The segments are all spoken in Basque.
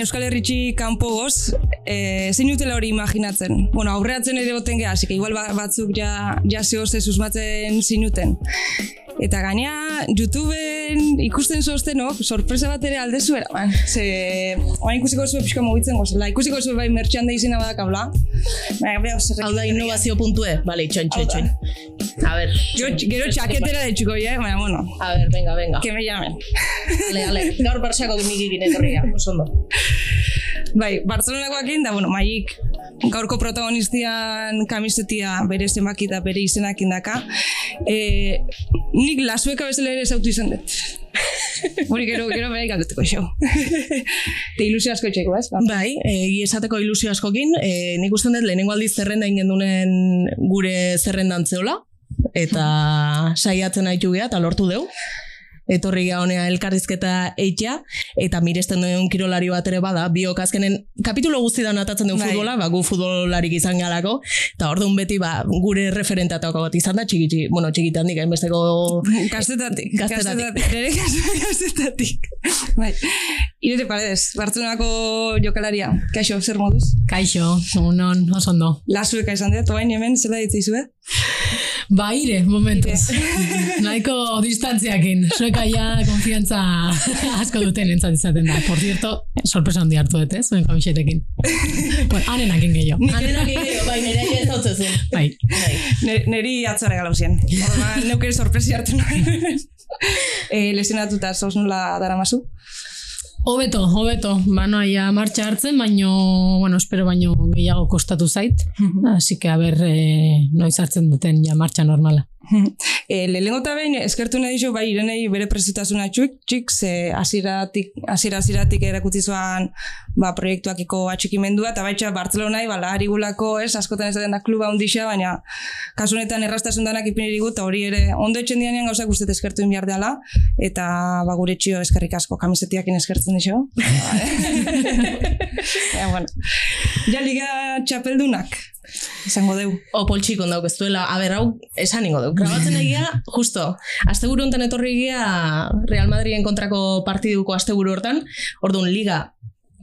Euskal Herritxi kanpo goz, e, zein utela hori imaginatzen? Bueno, aurreatzen ere boten geha, que igual ba- batzuk ja, ja zehoze susmatzen zinuten. Eta gainea, YouTubeen ikusten zozten, no? sorpresa bat ere aldezu eraman. Ze, oain ikusiko zuen pixka mugitzen gozela. Ikusiko zuen bai mertxan da izena badak habla. Hau da innovazio puntue? Bale, itxoin, itxoin. A ver. Gero, gero txaketera de txuko, eh? Baina, bueno, A ver, venga, venga. que me llamen. Ale, ale. Gaur Barxako nik egin etorria. Oso ondo. Bai, Bartzelonakoakin, da, bueno, maik gaurko protagonistian kamisetia bere zenbaki eta bere izenak indaka. E, nik lasueka bezala ere zautu izan dut. Hori gero, gero behar galdutuko xo. Te ilusio asko txeko, ez? Ba. Bai, egi esateko ilusio askokin, e, nik usten dut lehenengo aldiz zerrenda ingendunen gure zerrendan zeola, eta saiatzen haitu geha, eta lortu deu. Etorri ga honea elkarrizketa eitea, eta miresten duen kirolari bat ere bada, biok azkenen kapitulo guztidan atatzen du Bai. futbola, ba, gu futbolarik izan galako, eta orduan beti ba, gure referentatako bat izan da, txiki, bueno, txikitan dik, hainbesteko Gaztetatik. Gaztetatik. Nere gaztetatik. Bai. Irene Paredes, Bartzelonako jokalaria. Kaixo, zer moduz? Kaixo, unon, oso ondo. Lasueka izan dut, oain hemen, zela ditzizue? Ba, ire, momentuz. Nahiko distantziakin. Zueka ja konfiantza asko duten entzat izaten da. Por cierto, sorpresa handi hartu dut, eh, zuen kamisetekin. bueno, hanenakin gehiago. Hanenak egin, bai, nire ez hautzezun. Bai, Bai. Ne- Neri atzara galau zien. Orduan, neuk ere sorpresi hartu nuen. e, lesionatuta zauz nola dara mazu. Hobeto, hobeto. Banoa ja martxa hartzen, baino, bueno, espero baino gehiago kostatu zait. Así que, a ber, eh, noiz hartzen duten ja martxa normala. E, lehenengo eta behin, eskertu nahi dizu, bai, irenei bere prestutasuna txuk, txik, ze aziratik, azira aziratik erakutzi zuan, ba, proiektuakiko atxikimendua, eta baitxa Bartzelonai, ba, lahari gulako, ez, askotan ez da kluba hundixa, baina kasu honetan errastasun danak ipiniri gut, eta hori ere, ondo etxen dianean gauzak guztet eskertu inbiar dela, eta ba, gure txio eskerrik asko, kamisetiakin eskertzen dizu. ja, bueno. Ja, liga txapeldunak, izango deu. O poltsik ondauk ez duela, a ber, hau, esan ingo duk. Grabatzen egia, justo, asteburu honetan etorri egia Real Madriden kontrako partiduko asteburu hortan, orduan liga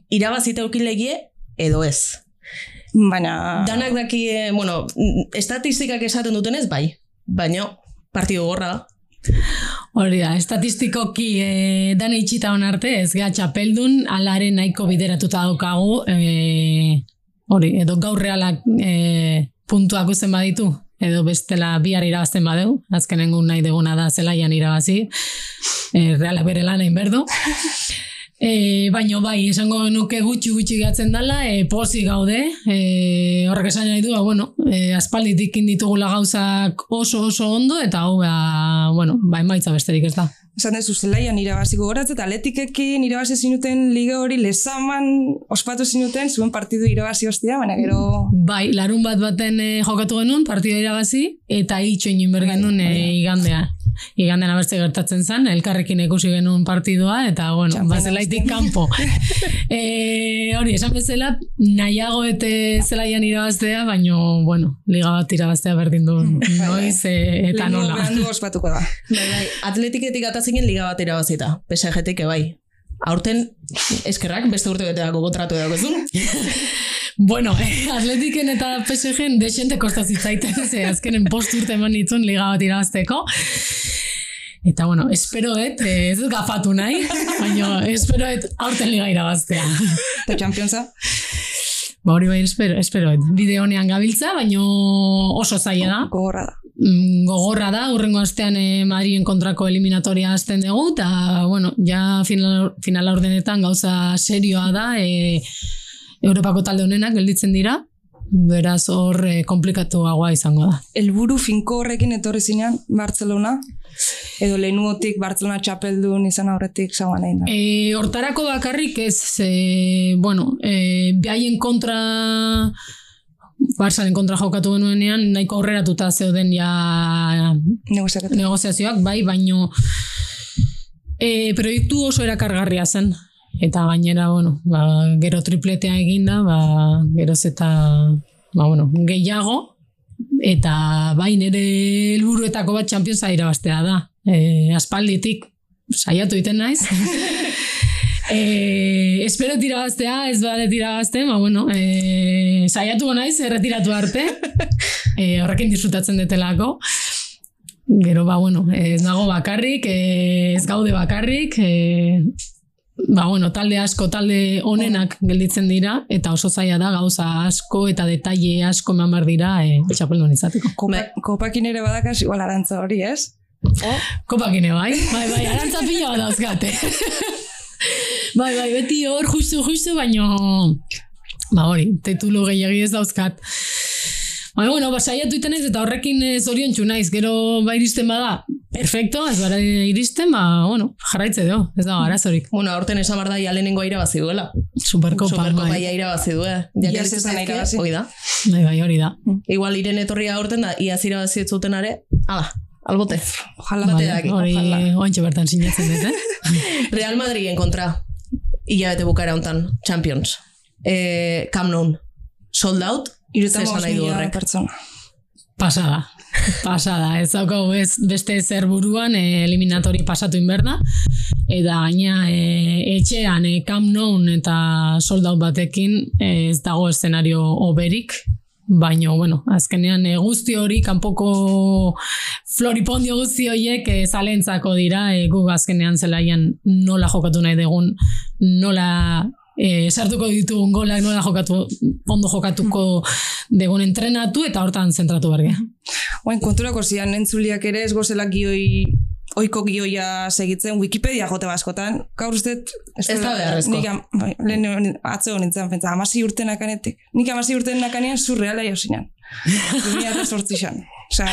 irabazita eukilegie, edo ez. Baina... Danak daki, bueno, estatistikak esaten dutenez, bai, baina partidu gorra da. Hori da, estatistikoki e, dana itxita hon arte, ez geha txapeldun, alaren nahiko bideratuta daukagu, e, hori, edo gaur realak e, puntuak uzen baditu, edo bestela bihar irabazten badeu, azkenengun nahi deguna da zelaian irabazi, e, realak bere lan egin berdu. E, baino bai, esango nuke gutxi gutxi gatzen dela, e, pozi gaude, e, horrek esan nahi du, ba, bueno, e, aspalditik inditugula gauzak oso oso ondo, eta hau, ba, bueno, ba, emaitza besterik ez da. Esan dezu, zelaian irabaziko goratze, eta aletikekin irabazi zinuten liga hori lezaman ospatu zinuten, zuen partidu irabazi ostia, baina gero... Bai, larun bat baten e, jokatu genuen, partida irabazi, eta itxo egin behar genuen e, igandea. Igandean abertze gertatzen zen, elkarrekin ikusi genuen partidua, eta, bueno, bazelaitik kanpo. e, hori, esan bezala, nahiago ete zelaian irabaztea, baino, bueno, liga bat irabaztea berdin du noiz e, eta nola. berandu ospatuko da. Bai, bai, atletiketik atazinen liga bat irabazita, PSG-tik bai. Aurten, eskerrak, beste urte beteako kontratu edo bezun. Bueno, eh, atletiken eta PSG-en desente kosta zitzaiten, ze azkenen post urte eman nitzun liga bat irabazteko. Eta bueno, esperoet, eh, ez dut gafatu nahi, baina esperoet aurten liga irabaztea. Eta Championsa, Ba hori bai espero, esperoet. Bide honean gabiltza, baina oso zaila da. gogorra da. Mm, gogorra da, urrengo astean e, Madrien kontrako eliminatoria azten dugu, eta, bueno, ja final, finala ordenetan gauza serioa da, e, Europako talde honenak gelditzen dira, beraz hor e, komplikatuagoa izango da. Elburu finko horrekin etorri zinean Bartzelona, edo lehenuotik Bartzelona txapeldun izan aurretik zauan egin da. E, hortarako bakarrik ez, e, bueno, e, behaien kontra Barsaren kontra jokatu genuenean, nahiko aurreratuta zeuden ja negoziazioak, bai, baino e, proiektu oso erakargarria zen. Eta gainera, bueno, ba, gero tripletea eginda, ba, geroz eta ba, bueno, gehiago, eta bai nire helburuetako bat Championsa irabaztea da. E, aspalditik saiatu iten naiz. E, espero tirabaztea, ez bade tirabazten, ba, bueno, e, saiatu naiz, erretiratu arte, e, horrekin disfrutatzen detelako. Gero, ba, bueno, ez nago bakarrik, ez gaude bakarrik, e, ba, bueno, talde asko, talde onenak gelditzen dira, eta oso zaila da gauza asko eta detaile asko eman behar dira e, txapeldun izateko. Kopa, kopakin ere badakas, igual arantza hori, ez? Kopakine bai, bai, bai, arantza pila bat dauzkate. bai, bai, beti hor justu, justu, baino, ba hori, titulo gehiagi ez dauzkat. Baina, bueno, ba, saiatu iten ez, eta horrekin eh, zorion naiz, gero ba iristen bada, perfecto, ez bara iristen, ba, bueno, jarraitze do, ez da, arazorik. Bueno, aurten esan bar da, ja lehenengo irabazi duela. Superkopa, Superkopa bai. ja irabazi du, eh? Iaz Ja, ez da zaizkie, irabazi. Hoi da. Bai, bai, hori da. Igual iren etorria aurten da, iaz irabazi ez zuten are, ala, albote. Ojalá. Bate daki, hori ojalá. oantxe bertan sinatzen dut, eh? Real Madriden kontra, hilabete bukaera hontan, Champions. Eh, Camp Nou, sold out, Irutan esan nahi du horrek. pertsona. Pasada. Pasada, ez daukagu ez beste zer buruan e, eliminatori pasatu inberda. Eta gaina e, etxean e, Camp Nou eta soldau batekin e, ez dago eszenario oberik. Baina, bueno, azkenean e, guzti hori, kanpoko floripondio guzti horiek e, zalentzako dira, e, guk azkenean zelaian nola jokatu nahi dugun, nola e, sartuko ditugun golak, nola jokatu, ondo jokatuko degun entrenatu eta hortan zentratu berge. Oain, konturako zian, entzuliak ere ez gozela gioi oiko gioia segitzen Wikipedia jote baskotan. Gaur uste... Ez da beharrezko. Nik am- bai, lehen atzo nintzen, pentsa, amasi urte nakanetik. Nik amasi urte nakanean surreala jo zinan. Dunia eta sortzixan. Osea,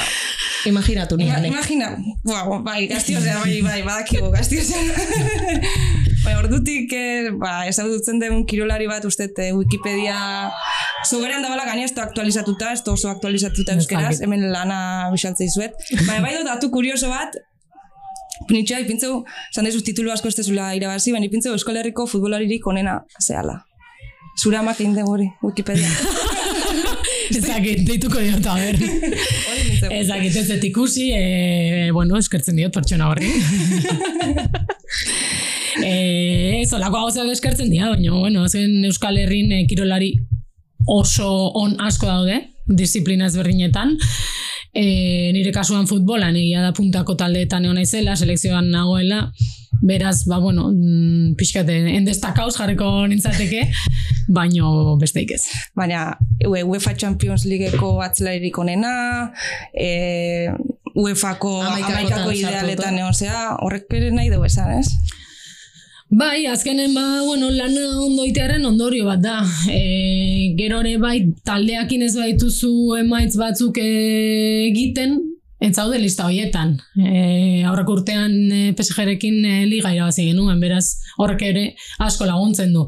Imaginatu ima, nire. imagina, Bua, bai, gaztiozea, bai, bai, badakigu, gaztiozea. bai, ordutik, eh, ba, ezagutzen den kirolari bat, uste, eh, Wikipedia soberan dabala gaina ez da aktualizatuta, ez da oso aktualizatuta Ez euskeraz, hemen lana bisaltzei zuet. Bai, bai dut datu kurioso bat, Nitxea, ipintzeu, zan dezu titulu asko ez tezula irabazi, baina ipintzeu Euskal Herriko futbolaririk onena zehala. Zure amak egin dugu hori, Wikipedia. Ezakit, deituko diot, a ber. Ezakit, ez dut ikusi, e, bueno, eskertzen diot pertsona horri. e, ez, olako gauzak eskertzen dira, baina, bueno, zen Euskal Herrin e, kirolari oso on asko daude, disiplina ezberdinetan. E, nire kasuan futbolan egia da puntako taldeetan egon naizela, selekzioan nagoela, beraz, ba, bueno, mm, pixkate, endestakauz jarriko nintzateke, baino besteik ez. Baina UE UEFA Champions Leagueko atzelarik onena, e, UEFA-ko amaikako sartuta. idealetan egon zea, horrek ere nahi dugu esan, ez? Bai, azkenen ba, bueno, lana ondo itearen ondorio bat da. E, gero ere bai, taldeakin ez baituzu emaitz batzuk egiten, ez zaude lista horietan. E, aurreko urtean e, PSG-rekin e, liga irabazi genuen, beraz horrek ere asko laguntzen du.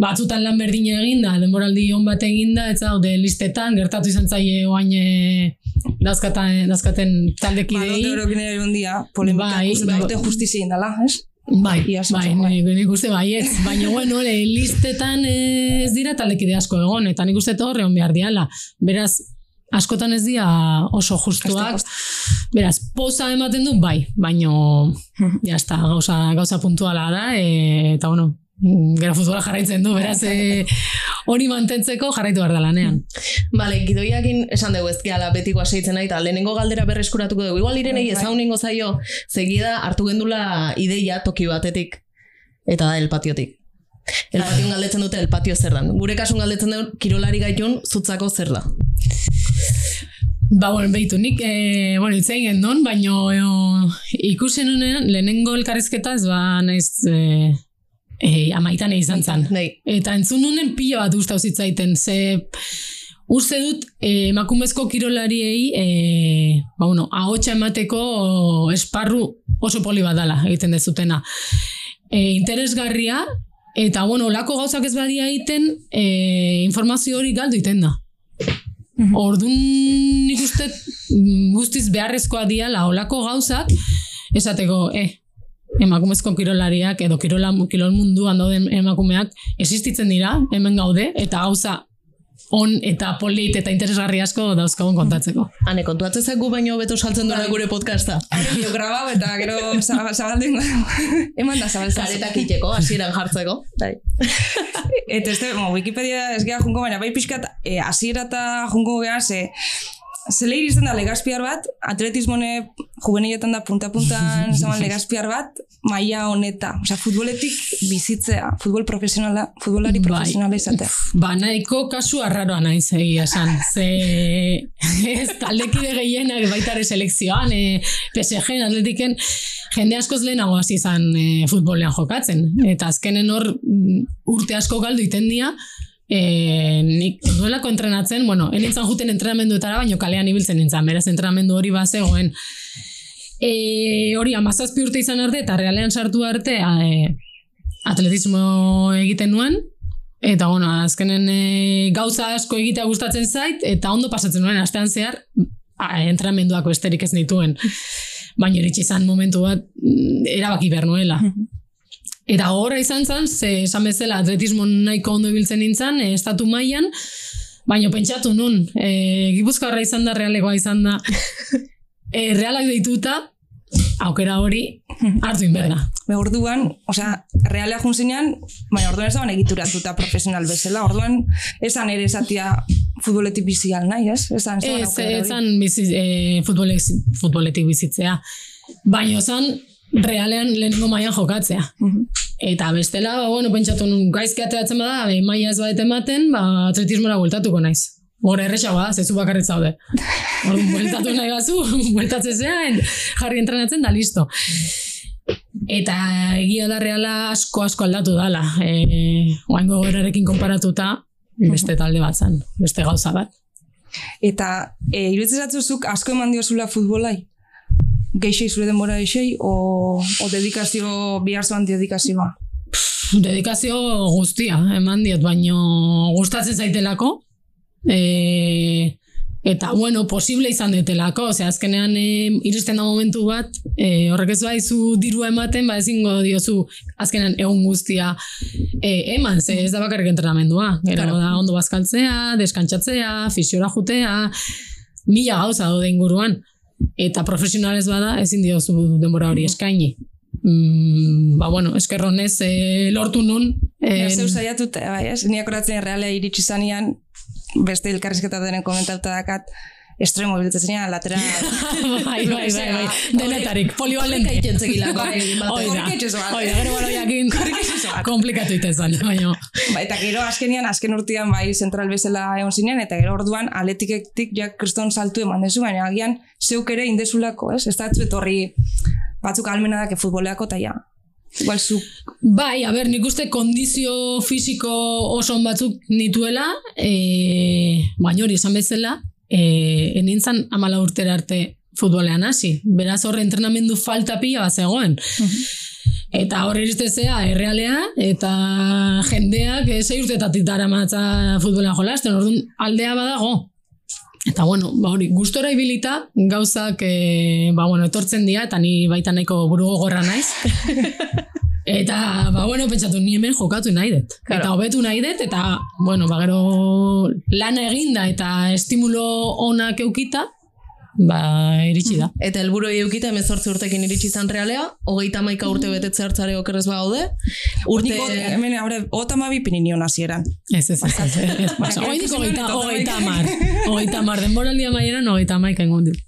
Batzutan lan berdina eginda, denboraldi on bat eginda, ez zaude listetan, gertatu izan zaie oain e, dauzkaten, dauzkaten taldekidei. Balote eurokin ere egon dia, polemika, bai. bai, justizia indala, ez? Bai, bai, bai. nik, uste baietz, baina bueno, le, listetan eh, ez dira taldekide asko egon, eta nik uste horre hon behar diala. Beraz, askotan ez dira oso justuak, beraz, poza ematen du, bai, baino, ja está, gauza, gauza puntuala da, e, eta bueno, gero futbola jarraitzen du, beraz, e, hori mantentzeko jarraitu behar da lanean. Bale, gidoiakin esan dugu ez betiko aseitzen nahi, eta lehenengo galdera berreskuratuko dugu. Igual irenei Bai. ezauningo zaio, segida hartu gendula ideia toki batetik, eta da el patiotik. El patioan galdetzen dute el patio zer dan. Gure kasun galdetzen dugu, kirolari gaitun, zutzako zer da. Ba, bueno, behitu, nik, e, bueno, itzein gendon, baino e, ikusen honean, lehenengo elkarrizketaz, ba, naiz, e, e, amaitan izan zan. Nei, Eta entzun honen pila bat gustau zitzaiten, ze uste dut eh, emakumezko kirolariei eh, ba, bueno, ahotsa emateko esparru oso poli bat dala egiten dezutena. Eh, interesgarria, eta bueno, olako gauzak ez badia egiten, eh, informazio hori galdu iten da. Orduan nik uste mm, guztiz beharrezkoa diala olako gauzak, esateko, eh, emakumezko kirolariak edo kirola, kirol munduan dauden emakumeak existitzen dira, hemen gaude, eta gauza on eta polit eta interesgarri asko dauzkagun kontatzeko. Hane, kontuatzen zaigu baino beto saltzen duela gure podcasta. Gero grabau eta gero zab- zabalden eman da zabaltzen. Zaretak iteko, hasieran jartzeko. Bai. Eta ez bueno, Wikipedia ez geha junko, baina bai pixkat eh, hasiera eta junko geha, ze Zele iristen da legazpiar bat, atletismone juveniletan da punta-puntan zaman legazpiar bat, maila honeta. Osea, futboletik bizitzea, futbol profesionala, futbolari Bai. profesionala izatea. Ba, nahiko kasu arraroa naiz egia esan. Ze ez taldekide gehienak baita ere selekzioan, e, PSG, atletiken, jende askoz lehenago hasi izan e, futbolean jokatzen. Eta azkenen hor mm, urte asko galdu iten dira, e, nik duelako entrenatzen, bueno, enintzan juten entrenamenduetara, baino kalean ibiltzen nintzen, beraz entrenamendu hori bazegoen. E, hori amazazpi urte izan arte, eta realean sartu arte, e, atletismo egiten nuen, Eta, bueno, azkenen e, gauza asko egitea gustatzen zait, eta ondo pasatzen nuen, astean zehar, a, entrenamenduako esterik ez nituen. Baina iritsi izan momentu bat, mm, erabaki behar nuela. Eta horra izan zen, ze esan bezala atletismo nahiko ondo ibiltzen nintzen, e, estatu mailan, baina pentsatu nun, e, gipuzkoarra izan da, realegoa izan da, e, realak deituta, aukera hori hartu inberda. Be orduan, osea, realea jun zinean, baina orduan ez dagoen egituratuta profesional bezala, orduan esan ere esatia futboletik bizi nahi, ez? Esan, ez dagoen Ez, bizi, e, futboletik bizitzea. Baina zan, realean lehenengo mailan jokatzea. Mhm. Eta bestela, ba, bueno, pentsatu nun, gaizki ateratzen bada, be, maila ez badet ematen, ba, atletismora bueltatuko naiz. Hor erresagoa da, zezu bakarret zaude. Orduan, bueltatu nahi bazu, bueltatzen zean, jarri entrenatzen da, listo. Eta egia da reala asko asko aldatu dala. E, oaingo gorarekin konparatuta, beste talde bat zan, beste gauza bat. Eta e, iruditzen asko eman diozula futbolai? Geixei zure denbora eixei, o, o dedikazio, bihar zoan dedikazioa? Dedikazio guztia, eman diot, baino gustatzen zaitelako. E, eta, bueno, posible izan detelako. Ose, azkenean e, iristen da momentu bat, e, horrek ez baizu dirua ematen, ba ezingo diozu azkenean egun guztia e, eman, ze ez da bakarrik entrenamendua. Gero Claro. da ondo bazkaltzea, deskantsatzea, fisiora jutea, mila gauza daude inguruan. Eta profesionalez bada, ezin diozu denbora hori eskaini. Mm, ba, bueno, eskerronez e, lortu nun. E, E, Zeu saiatut, bai, ez? Niak oratzen realea iritsi zanean, beste elkarrizketa denen komentauta dakat, estremo biltzen lateral. bai, bai, bai, bai. Denetarik, polivalente. Jentzekilako. Hoi da, Korrika itxasoa. hoi da, komplikatu itezan, baina. Ba, eta gero azkenian, azken urtean bai zentral bezala egon zinean, eta gero orduan aletiketik ja kriston saltu eman dezu, baina agian zeuk ere indezulako, ez? Ez da etorri batzuk almena dake futboleako, eta ja. Igual zu, Bai, a ber, nik uste kondizio fisiko oso batzuk nituela, e, baina hori esan bezala, e, enintzan amala urtera arte futbolean hasi. Beraz horre entrenamendu falta pila bat zegoen. Eta hor iristezea errealea, eta jendeak sei urtetatik dara matza futbolean jolasten, orduan aldea badago. Eta bueno, ba hori, gustora ibilita gauzak e, ba, bueno, etortzen dira, eta ni baita nahiko buru gogorra naiz. Eta, ba, bueno, pentsatu, ni hemen jokatu nahi dut. Claro. Eta hobetu nahi dut, eta, bueno, ba, gero lana eginda eta estimulo onak eukita, ba, iritsi da. Eta helburu eukita emezortzi urtekin iritsi izan realea, hogeita maika urte betetze hartzare okerrez bagaude. Urte... Niko, hemen, haure, ota mabi pininion hasieran. Ez, ez, ez, ez, ez, hogeita, nuen hogeita eta amar. Hogeita amar, denboraldia maieran hogeita amaika ingon dit.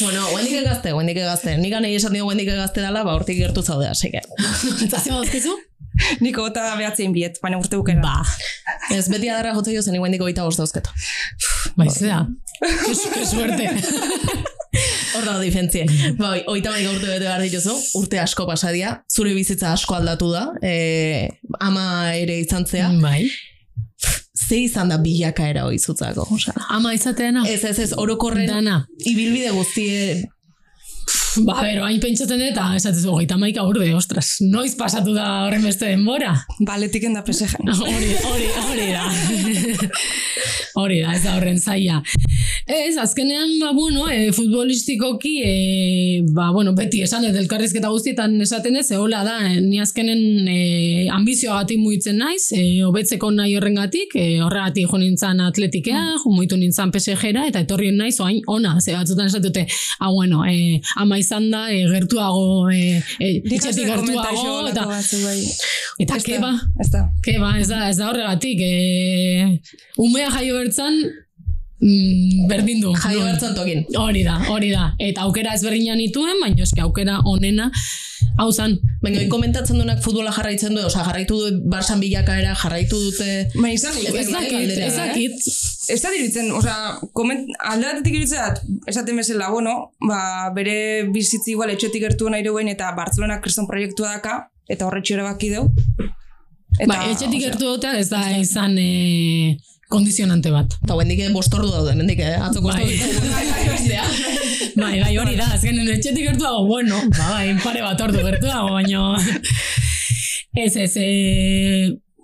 Bueno, guendik egazte, guendik egazte. Nik anei esan dio guendik egazte dela, ba, hortik gertu zaude, aseke. Eta zeo dazkizu? Niko ota behatzen biet, baina urte bukera. Ba, Ez beti adarra jotze jo zen, guendik hogeita bost dauzket. baizea. Qué su- qué suerte. Hor dago difentzie. Bai, oita maika urte bete behar dituzu, urte asko pasadia, zure bizitza asko aldatu da, e, ama ere izan zea. Bai. Ze izan da bilakaera hori zutzako, osea. Ama izateana? Ez, ez, ez, orokorren Dana. ibilbide guztie ba, bero, hain pentsatzen eta esatzen zu, gaita maika urde, ostras, noiz pasatu da horren beste denbora? Baletik enda PSG. hori, hori, hori da. hori da, ez da horren zaila. Ez, azkenean, ba, bueno, e, futbolistikoki, e, ba, bueno, beti esan dut, elkarrizketa guztietan esaten ez, hola da, e, ni azkenen e, ambizioagatik muitzen naiz, e, hobetzeko nahi horrengatik, e, horregatik jo nintzen atletikea, jo muitu nintzen PSG-era, eta etorri naiz, oain, ona, ze batzutan esatute, ah, bueno, e, ama izan da, e, gertuago, e, e, etxetik gertuago, eta, bai. eta keba, Ez da. keba, ez da, ez da horregatik, e, umea jaio bertzan, mm, berdin du. Bertzan tokin. Hori da, hori da. Eta aukera ezberdinak nituen, baina eske aukera onena, hau zan, Baina hori komentatzen duenak futbola jarraitzen du, osea, jarraitu du Barsan bilakaera, jarraitu dute... Ba, izan, Ez ez dakit, ez eh? dakit, Ez da diritzen, osea, koment, batetik iritzen esaten bezala, bueno, ba, bere bizitzi igual etxetik gertu nahi duen eta Barcelona kriston proiektua daka, eta horretxo erabaki deu. Eta, ba, etxetik gertu dutea ez da izan e, kondizionante bat. Eta bendik bostordu daude, mendik, eh? Atzoko Bai. bai, bai, hori da, azkenen etxetik gertu dago, bueno, ba, bai, pare bat ordu gertu dago, baina... Ez, ez, e,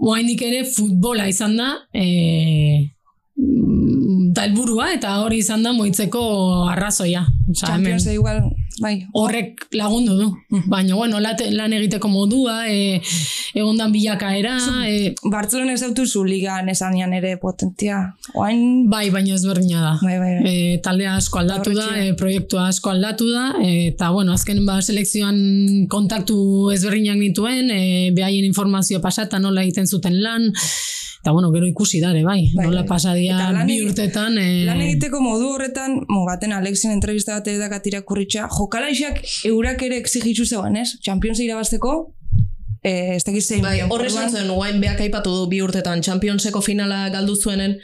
oainik ere futbola izan da, e, mm, da helburua eta hori izan da moitzeko arrazoia. Osa, hemen, Champions igual, bai. horrek lagundu du. Baina, bueno, late, lan egiteko modua, e, egondan bilakaera, e, Barcelona ez zu ligan esanean ere potentia. Oain, bai, baina ezberdina da. bai, bai, bai. E, taldea asko aldatu da, e, proiektua asko aldatu da, eta bueno, azken ba, selekzioan kontaktu ezberdinak nituen, e, behaien informazio pasata nola egiten zuten lan, eta bueno, gero ikusi dare, bai, Bai, nola bai. pasadia Eta lan bi urtetan, e, Lan egiteko modu horretan, mo baten Alexin entrevista bat edak atirakurritxa, jokalaixak eurak ere exigitzu zegoen, ez? Champions irabazteko, eh, ez dakiz zein. Bai, horre esan zuen, guain beak aipatu du bi urtetan Championseko finala galdu zuenen,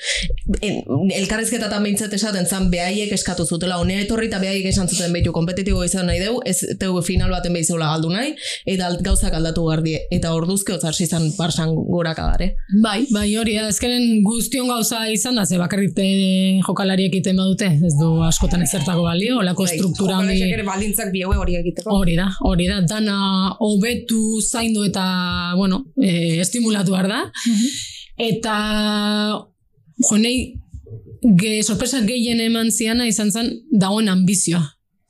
en, elkarrizketatan behintzat esaten zan behaiek eskatu zutela, honea etorri eta behaiek esan zuten behitu kompetitibo izan nahi deu, ez teu final baten behizeula galdu nahi, eta gauzak aldatu gardie, eta orduzke otzarsi zan barsan goraka dare. Bai, bai, hori, azkenen guztion gauza izan da, ze bakarrik e, jokalariek egiten badute, ez du askotan ezertako balio, olako Bai, struktura handi... Jokalaixak ere baldintzak bieue hori egiteko. Hori da, hori da, dana hobetu, zaindu eta, bueno, e, estimulatu behar da. Eta, jo, nahi, ge, sorpresa gehien eman ziana izan zen dagoen ambizioa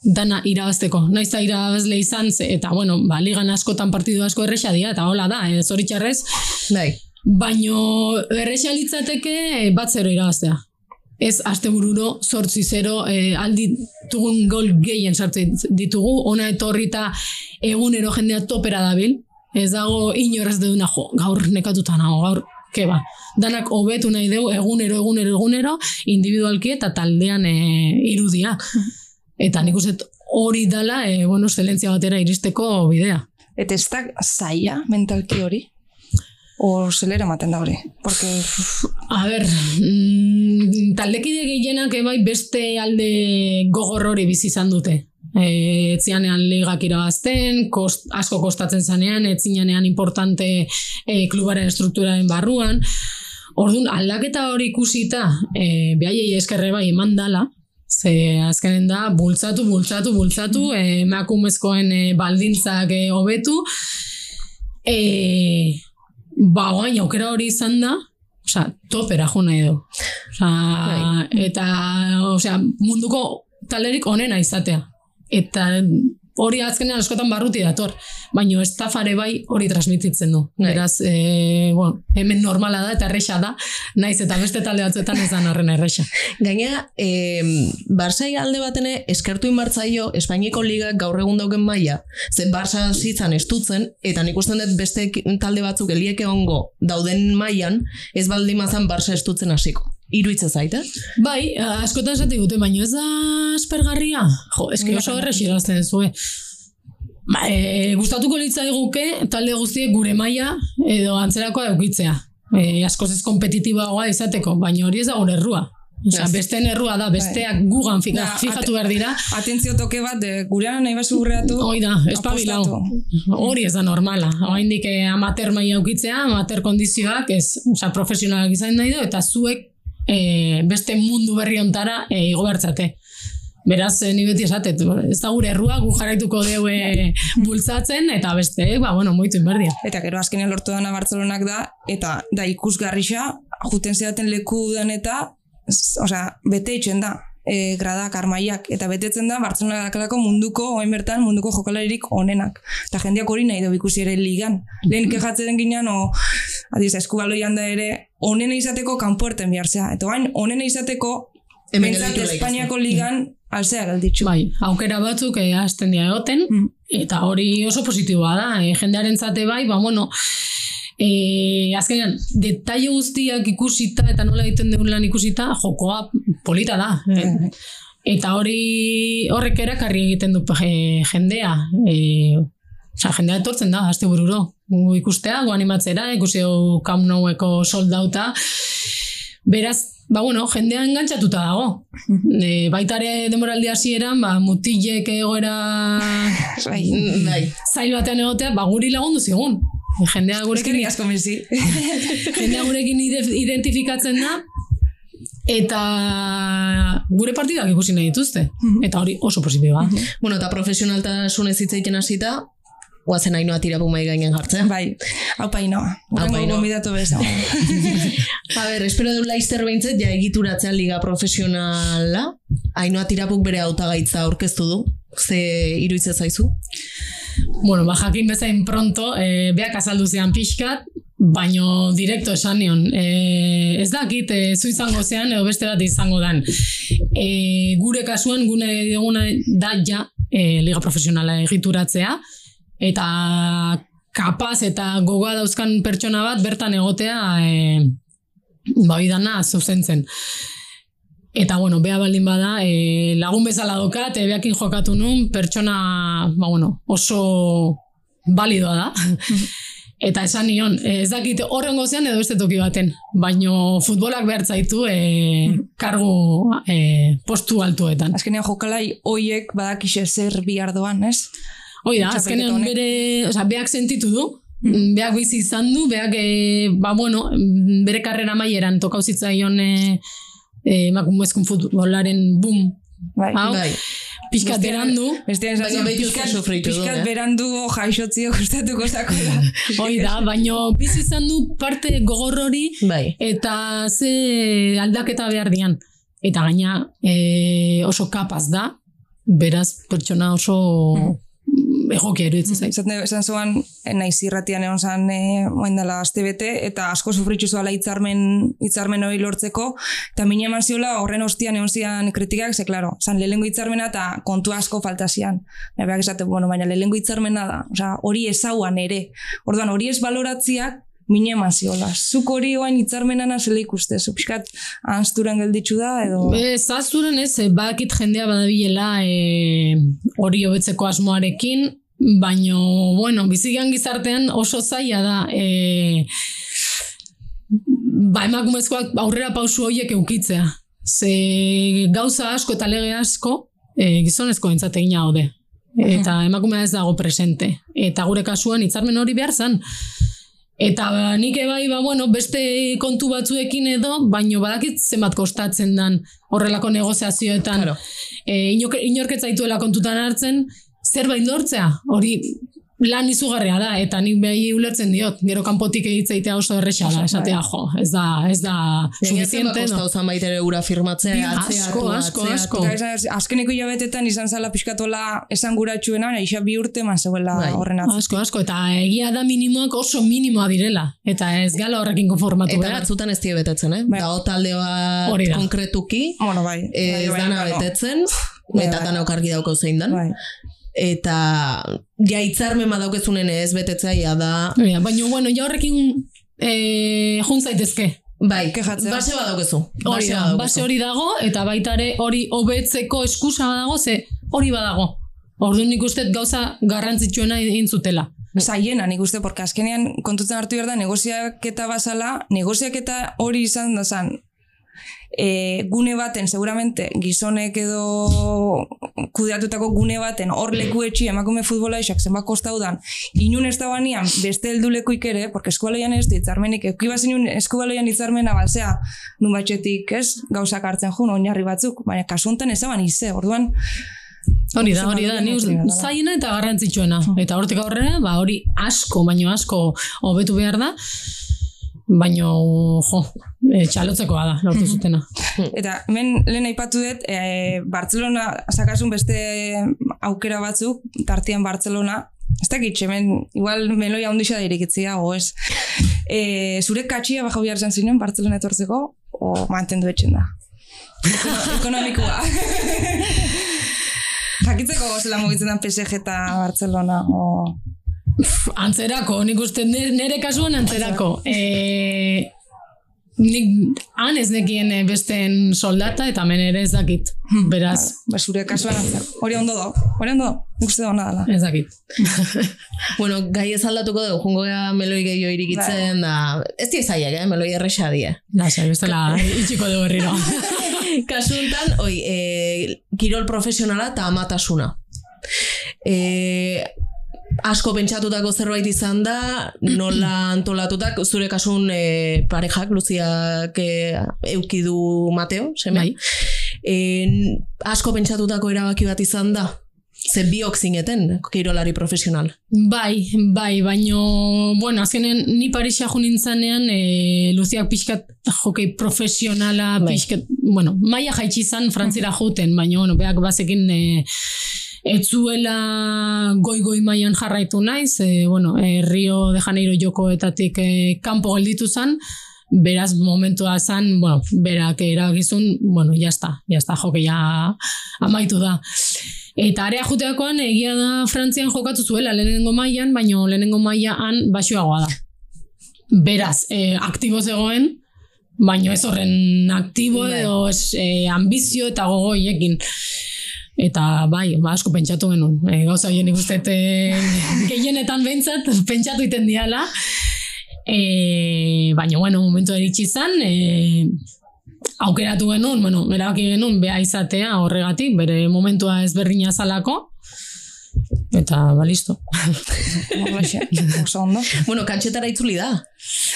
dana irabazteko. Naiz eta irabazle izan, ze, eta bueno, ba, ligan askotan partidu asko erresa dira, eta hola da, e, zoritxarrez, Bai, baino erresa litzateke bat zero irabaztea. Ez astebururo zortzi zero e, aldi tugun gol gehien sartzen ditugu, ona etorri eta egunero jendea topera dabil, ez dago inorrez deuna jo, gaur nekatuta nago, gaur keba. Danak hobetu nahi dugu egunero, egunero, egunero, individualki eta taldean e, irudia. Eta nik uste hori dala, e, bueno, excelentzia batera iristeko bidea. Eta ez da zaila mentalki hori? O zelera maten da hori? Porque, A ber, mm, taldekide gehienak ebai beste alde gogor hori bizi izan dute. E, etzianean ligak irabazten, kost, asko kostatzen zanean, etzianean importante e, klubaren strukturaren barruan. Orduan, aldaketa hori ikusita, e, behaiei eskerre bai eman dala, ze azkenen da, bultzatu, bultzatu, bultzatu, e, emakumezkoen e, baldintzak e, hobetu, e, ba, oain, aukera hori izan da, osea, topera jo nahi du. Osea, eta, osea, munduko talerik onena izatea. Eta hori azkenean askotan barruti dator, baino estafare bai hori transmititzen du. Bai. Beraz, e, bueno, hemen normala da eta erresa da, naiz eta beste talde batzuetan ez da horren erresa. Gainera, eh, Barsai alde batene eskertu inbartzaio Espainiko ligak gaur egun dauken maila, ze Barsa zitzan estutzen, eta nik usten dut beste talde batzuk eliek egongo dauden mailan, ez baldin mazan Barsa estutzen hasiko. Iruitza zaite? Bai, askotan esate dute, baino ez da aspergarria. Jo, eski oso errex irazten zue. Ba, e, gustatuko litzaiguke talde guztiek gure maila edo antzerakoa eukitzea. E, askoz ez kompetitiboagoa izateko, baina hori ez da gure errua. Osea, Ez. besteen errua da, besteak gugan fika, Da, fijatu behar dira. atentzio toke bat, de, gurean nahi basu gurreatu. Hoi da, espabilau. Hori ez da normala. Oraindik eh, amateur maila ukitzea, amateur kondizioak, ez, osea, profesionalak izan nahi du, eta zuek eh, beste mundu berri ontara eh, igo bertzate. Beraz, eh, ni beti esatet, ez da gure errua, gu jarraituko deu eh, bultzatzen, eta beste, ba, bueno, moitu inberdia. Eta gero azkenean lortu dana Bartzelonak da, eta da ikusgarrixa, juten zeaten leku dan eta, osea, bete itxen da, e, gradak, armaiak, eta betetzen da, Bartzelona dakalako munduko, oain bertan, munduko jokalaririk onenak. Eta jendeak hori nahi du ikusi ere ligan. Lehen kejatzen ginean, o, adiz, eskubaloian da ere, onena izateko kanpuerten bihartzea. Eta oain, onena izateko, laik Espainiako ligan alzea gelditxu. Bai, aukera batzuk eh, hasten dira egoten, Mm. eta hori oso positiboa da, e, jendearen zate bai, ba, bueno, e, azkenean, detaile guztiak ikusita eta nola egiten dugun lan ikusita, jokoa polita da. E, eta hori horrek erakarri egiten du e, jendea. E, Osa, jendea etortzen da, azte bururo. Gu ikustea, gu animatzera, ikusi hau Camp Noueko soldauta. Beraz, ba bueno, jendea engantzatuta dago. E, baitare demoraldi hasieran, ba, mutilek egoera. Bai. zail batean egotea, ba, guri lagundu zigun. Jendea gurekin, Eskerrik asko mezi. jendea gurekin ide- identifikatzen da, eta gure partidak ikusi nahi dituzte. Eta hori oso positiboa. Bueno, eta profesionaltasunez hitz egiten hasita, guazen hainoa tirapu mai gainen jartzea. Bai, hau painoa. Hau Painoa. gombidatu bez. A ber, espero du laizter behintzet, ja egituratzea liga profesionala, hainoa tirapuk bere hautagaitza aurkeztu du. Ze iruitze zaizu? Bueno, ba, jakin bezain pronto, e, beak azaldu zian pixkat, baino direkto esan nion. E, ez dakit, e, zu izango zean, edo beste bat izango dan. E, gure kasuan, gune diguna da ja e, liga profesionala egituratzea, eta kapaz eta gogoa dauzkan pertsona bat bertan egotea e, ba, hori dana zuzentzen. Eta, bueno, bea baldin bada, e, lagun bezala dokat, e, beakin jokatu nun, pertsona, ba, bueno, oso balidoa da. Eta esan nion, e, ez dakit horrengo zean edo beste toki baten, baino futbolak behar zaitu e, kargu e, postu altuetan. Azkenean jokalai hoiek badakixe zer bihar doan, ez? Hoi da, azkenean bere, osea, beak sentitu du, beak bizi izan du, beak, e, ba, bueno, bere karrera maieran tokau zitzaion e, e, emakumezkun futbolaren boom Bai. hau, Bai. pixkat berandu, Bestean esan Baina pixkat, sufritu du, pixkat eh? berandu jaixotzi gustatuko zako da. hoi da, baino bizi izan du parte gogor hori Bai. eta ze aldaketa behar dian. Eta gaina e, oso kapaz da, beraz pertsona oso egokia iruditzen zait. Zaten esan zuan, naiz irratian egon zan e, oain dela aste bete, eta asko sufritzu zuala hitzarmen, hitzarmen hori lortzeko, eta mine eman ziola horren ostian egon zian kritikak, ze, klaro, zan lehengo hitzarmena eta kontu asko falta zian. Eta berak esate, bueno, baina lehengo hitzarmena da, osea, hori ezauan ere. Orduan, hori ez baloratziak, mine eman ziola. Zuk hori oain hitzarmenana zela ikuste, zu pixkat anzturan gelditzu da, edo... Ez, zazturen ez, badakit jendea badabilela e, hori hobetzeko asmoarekin, baino, bueno, bizigan gizartean oso zaila da, e, ba, emakumezkoak aurrera pausu horiek eukitzea. Ze gauza asko eta lege asko e, gizonezko entzate gina haude. Eta emakumea ez dago presente. Eta gure kasuan hitzarmen hori behar zan. Eta ba, nik ebai, ba, bueno, beste kontu batzuekin edo, baino badakit zenbat kostatzen dan horrelako negoziazioetan. Claro. E, inork, inork kontutan hartzen, zerbait lortzea, hori lan izugarria da, eta nik behi ulertzen diot, gero kanpotik egitzeitea oso erresa da, esatea, jo, ez da, ez da suficiente, no? zan baitere ura firmatzea, Asko, atzeatu, asko, asko. Eta esan, azkeneko hilabetetan izan zala pixkatola esan guratxuena, baina isa bi urte man zegoela Bai. horren atzik. Asko, asko, eta egia da minimoak oso minimoa direla, eta ez gala horrekin konformatu Eta behar. batzutan ez die betetzen, eh? Bai. Dago talde bat da. konkretuki, Bueno, bai. ez bai, bai, dana bai, betetzen, Bai, eta bai. dana okargi dauko zein dan. Eta ja hitzarmen badaukezunen ez betetzea ja da Ja, baina, bueno, ja horrekin e, jun zaitezke. Bai, Kejatzea. base badaukezu. Hori da, base hori dago, eta baita ere hori hobetzeko eskusa badago, ze hori badago. Orduan nik uste gauza garrantzitsuena egin zutela. Zaiena, nik uste, porque azkenean kontutzen hartu behar da, negoziaketa bazala, negoziaketa hori izan da zan, e, gune baten, seguramente, gizonek edo kudeatutako gune baten, hor leku etxi emakume futbola isak zenbat kostau dan, inun ez da banian, beste heldulekuik ere, porque eskualean ez ditzarmenik, eki bazen eskualean ditzarmena balzea, nun batxetik, ez, gauzak hartzen jun, oinarri batzuk, baina kasuntan ez aban ize, orduan, Hori da, hori da, ni zaina eta garrantzitsuena. Eta hortik aurrera, ba, hori asko, baino asko hobetu behar da, baino, jo, e, txalotzekoa da, lortu zutena. Eta hemen lehen aipatu dut, e, Barcelona sakasun beste aukera batzuk, tartian Barcelona, ez dakit, hemen igual meloia ondisa da irikitzia, o ez. E, zure katxia bajo bihar zan zinen Barcelona etortzeko, o mantendu etxen da. Ekonomikoa. Jakitzeko gozela mugitzen den PSG eta Barcelona, o... Antzerako, nik uste nire kasuan antzerako. E, nik han ez nekien besten soldata eta men ere ez dakit. Beraz. Ba, zure kasuan antzerako. Hori ondo do, hori ondo do. Nik uste da dela. Ez dakit. bueno, gai ez aldatuko dugu, jungo gara meloi gehiago irikitzen, da, ez die zaiak, eh? meloi erresa die. Da, zai, bestela itxiko dugu herriro. Kasuntan, oi, e, kirol profesionala eta amatasuna. E, asko pentsatutako zerbait izan da, nola antolatutak, zure kasun e, parejak, Luziak e, eukidu Mateo, seme? Bai. E, asko pentsatutako erabaki bat izan da, ze biok zineten, kirolari profesional. Bai, bai, baino, bueno, azkenen ni Parisa jo nintzanean, e, Luziak pixkat jokei profesionala, bai. pixkat, bueno, maia jaitsi izan frantzira joten, baino, bueno, beak bazekin e, etzuela goi-goi maian jarraitu naiz, e, bueno, e, Rio de Janeiro jokoetatik e, kanpo gelditu zen, beraz momentua zan, bueno, berak eragizun, bueno, jazta, jazta, joke ja amaitu da. Eta area juteakoan egia da Frantzian jokatu zuela lehenengo mailan, baino lehenengo mailaan basioagoa da. Beraz, e, aktibo zegoen, baino ez horren aktibo bai. edo e, ambizio eta gogoiekin. Eta bai, ba, asko pentsatu genuen. E, gauza hien ikustet e, gehienetan behintzat, pentsatu iten diala. E, baina, bueno, momentu eritxi izan, e, aukeratu genuen, bueno, erabaki genuen beha izatea horregatik, bere momentua ezberdina zalako, eta ba, listo. bueno, kantxetara itzuli da.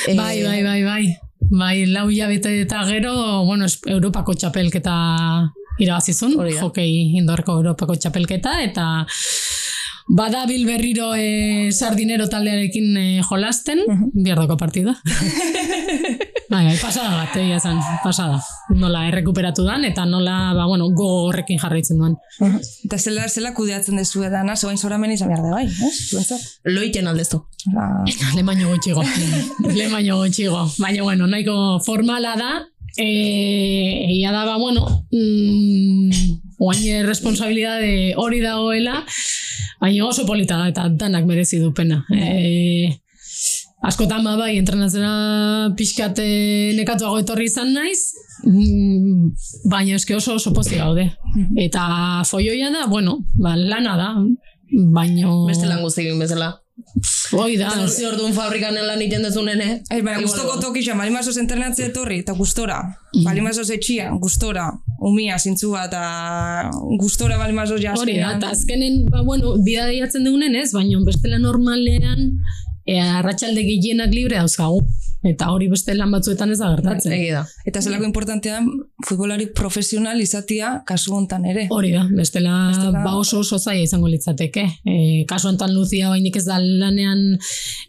Bai, bai, bai, bai. Bai, lau jabete eta gero, bueno, Europako txapelketa irabazizun, jokei indorko Europako txapelketa, eta badabil berriro e, sardinero taldearekin e, jolasten, uh -huh. biardoko partida. bai, bai, pasada bat, egia zan, pasada. Nola errekuperatu dan, eta nola, ba, bueno, go horrekin jarraitzen duen. Uh -huh. Eta zela, zela kudeatzen dezu edana, zoain zoramen izan behar de bai, ez? Loiten aldezu. La... Lemaino gotxigo. Lemaino gotxigo. Baina, bueno, nahiko formala da, Eh, egia da, ba, bueno, mm, oain responsabilidade hori dagoela, baina oso polita da, eta danak merezi du pena. E, askotan ba, bai, entrenatzera pixkate nekatuago etorri izan naiz, mm, baina eske oso oso pozi gaude. Eta foioia da, bueno, ba, lana da, baino... Beste lan guztikin bezala. Hoi da. Eta zi orduan fabrikan lan iten dezunen, eh? Ez, baina, guztoko tokisa, balimazoz entrenatzea etorri, eta gustora. Mm. Balimazoz etxia, gustora. Umia, zintzua, eta gustora balimazoz jazke. Hori da, eta azkenen, ba, bueno, bida deiatzen deunen ez, baina bestela normalean, e, arratsalde gehienak libre dauzkagu. Eta hori beste lan batzuetan ez da gertatzen. Egi da. Eta zelako importantea futbolari profesional izatia kasu hontan ere. Hori da, bestela, bestela... ba oso oso zaia izango litzateke. E, kasu hontan Luzia bainik ez da lanean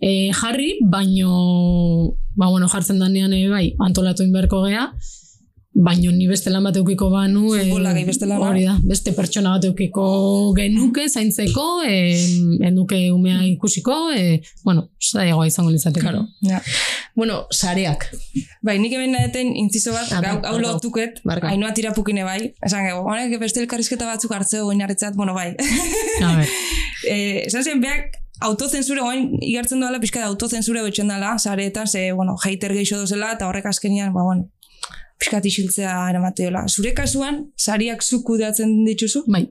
e, jarri, baino ba, bueno, jartzen danean ere bai, antolatu inberko gea, Baina ni beste lan bat eukiko banu, e, hori da, beste pertsona bat eukiko genuke, zaintzeko, e, enuke umea ikusiko, e, bueno, zaiagoa izango litzate. Claro. Ja. Bueno, sareak. Bai, nik hemen naheten intzizo bat, hau lotuket, hainua tirapukine bai, esan gego, honek beste elkarrizketa batzuk hartzeo goinarritzat, bueno, bai. E, esan zen, beak, autozensure, oin igartzen doala, pixka da autozensure betxen dela, sareetan, ze, bueno, hater geixo dozela, eta horrek azkenian, ba, bueno, piskat isiltzea eramateola. Zure kasuan, sariak zu kudeatzen dituzu? Bai.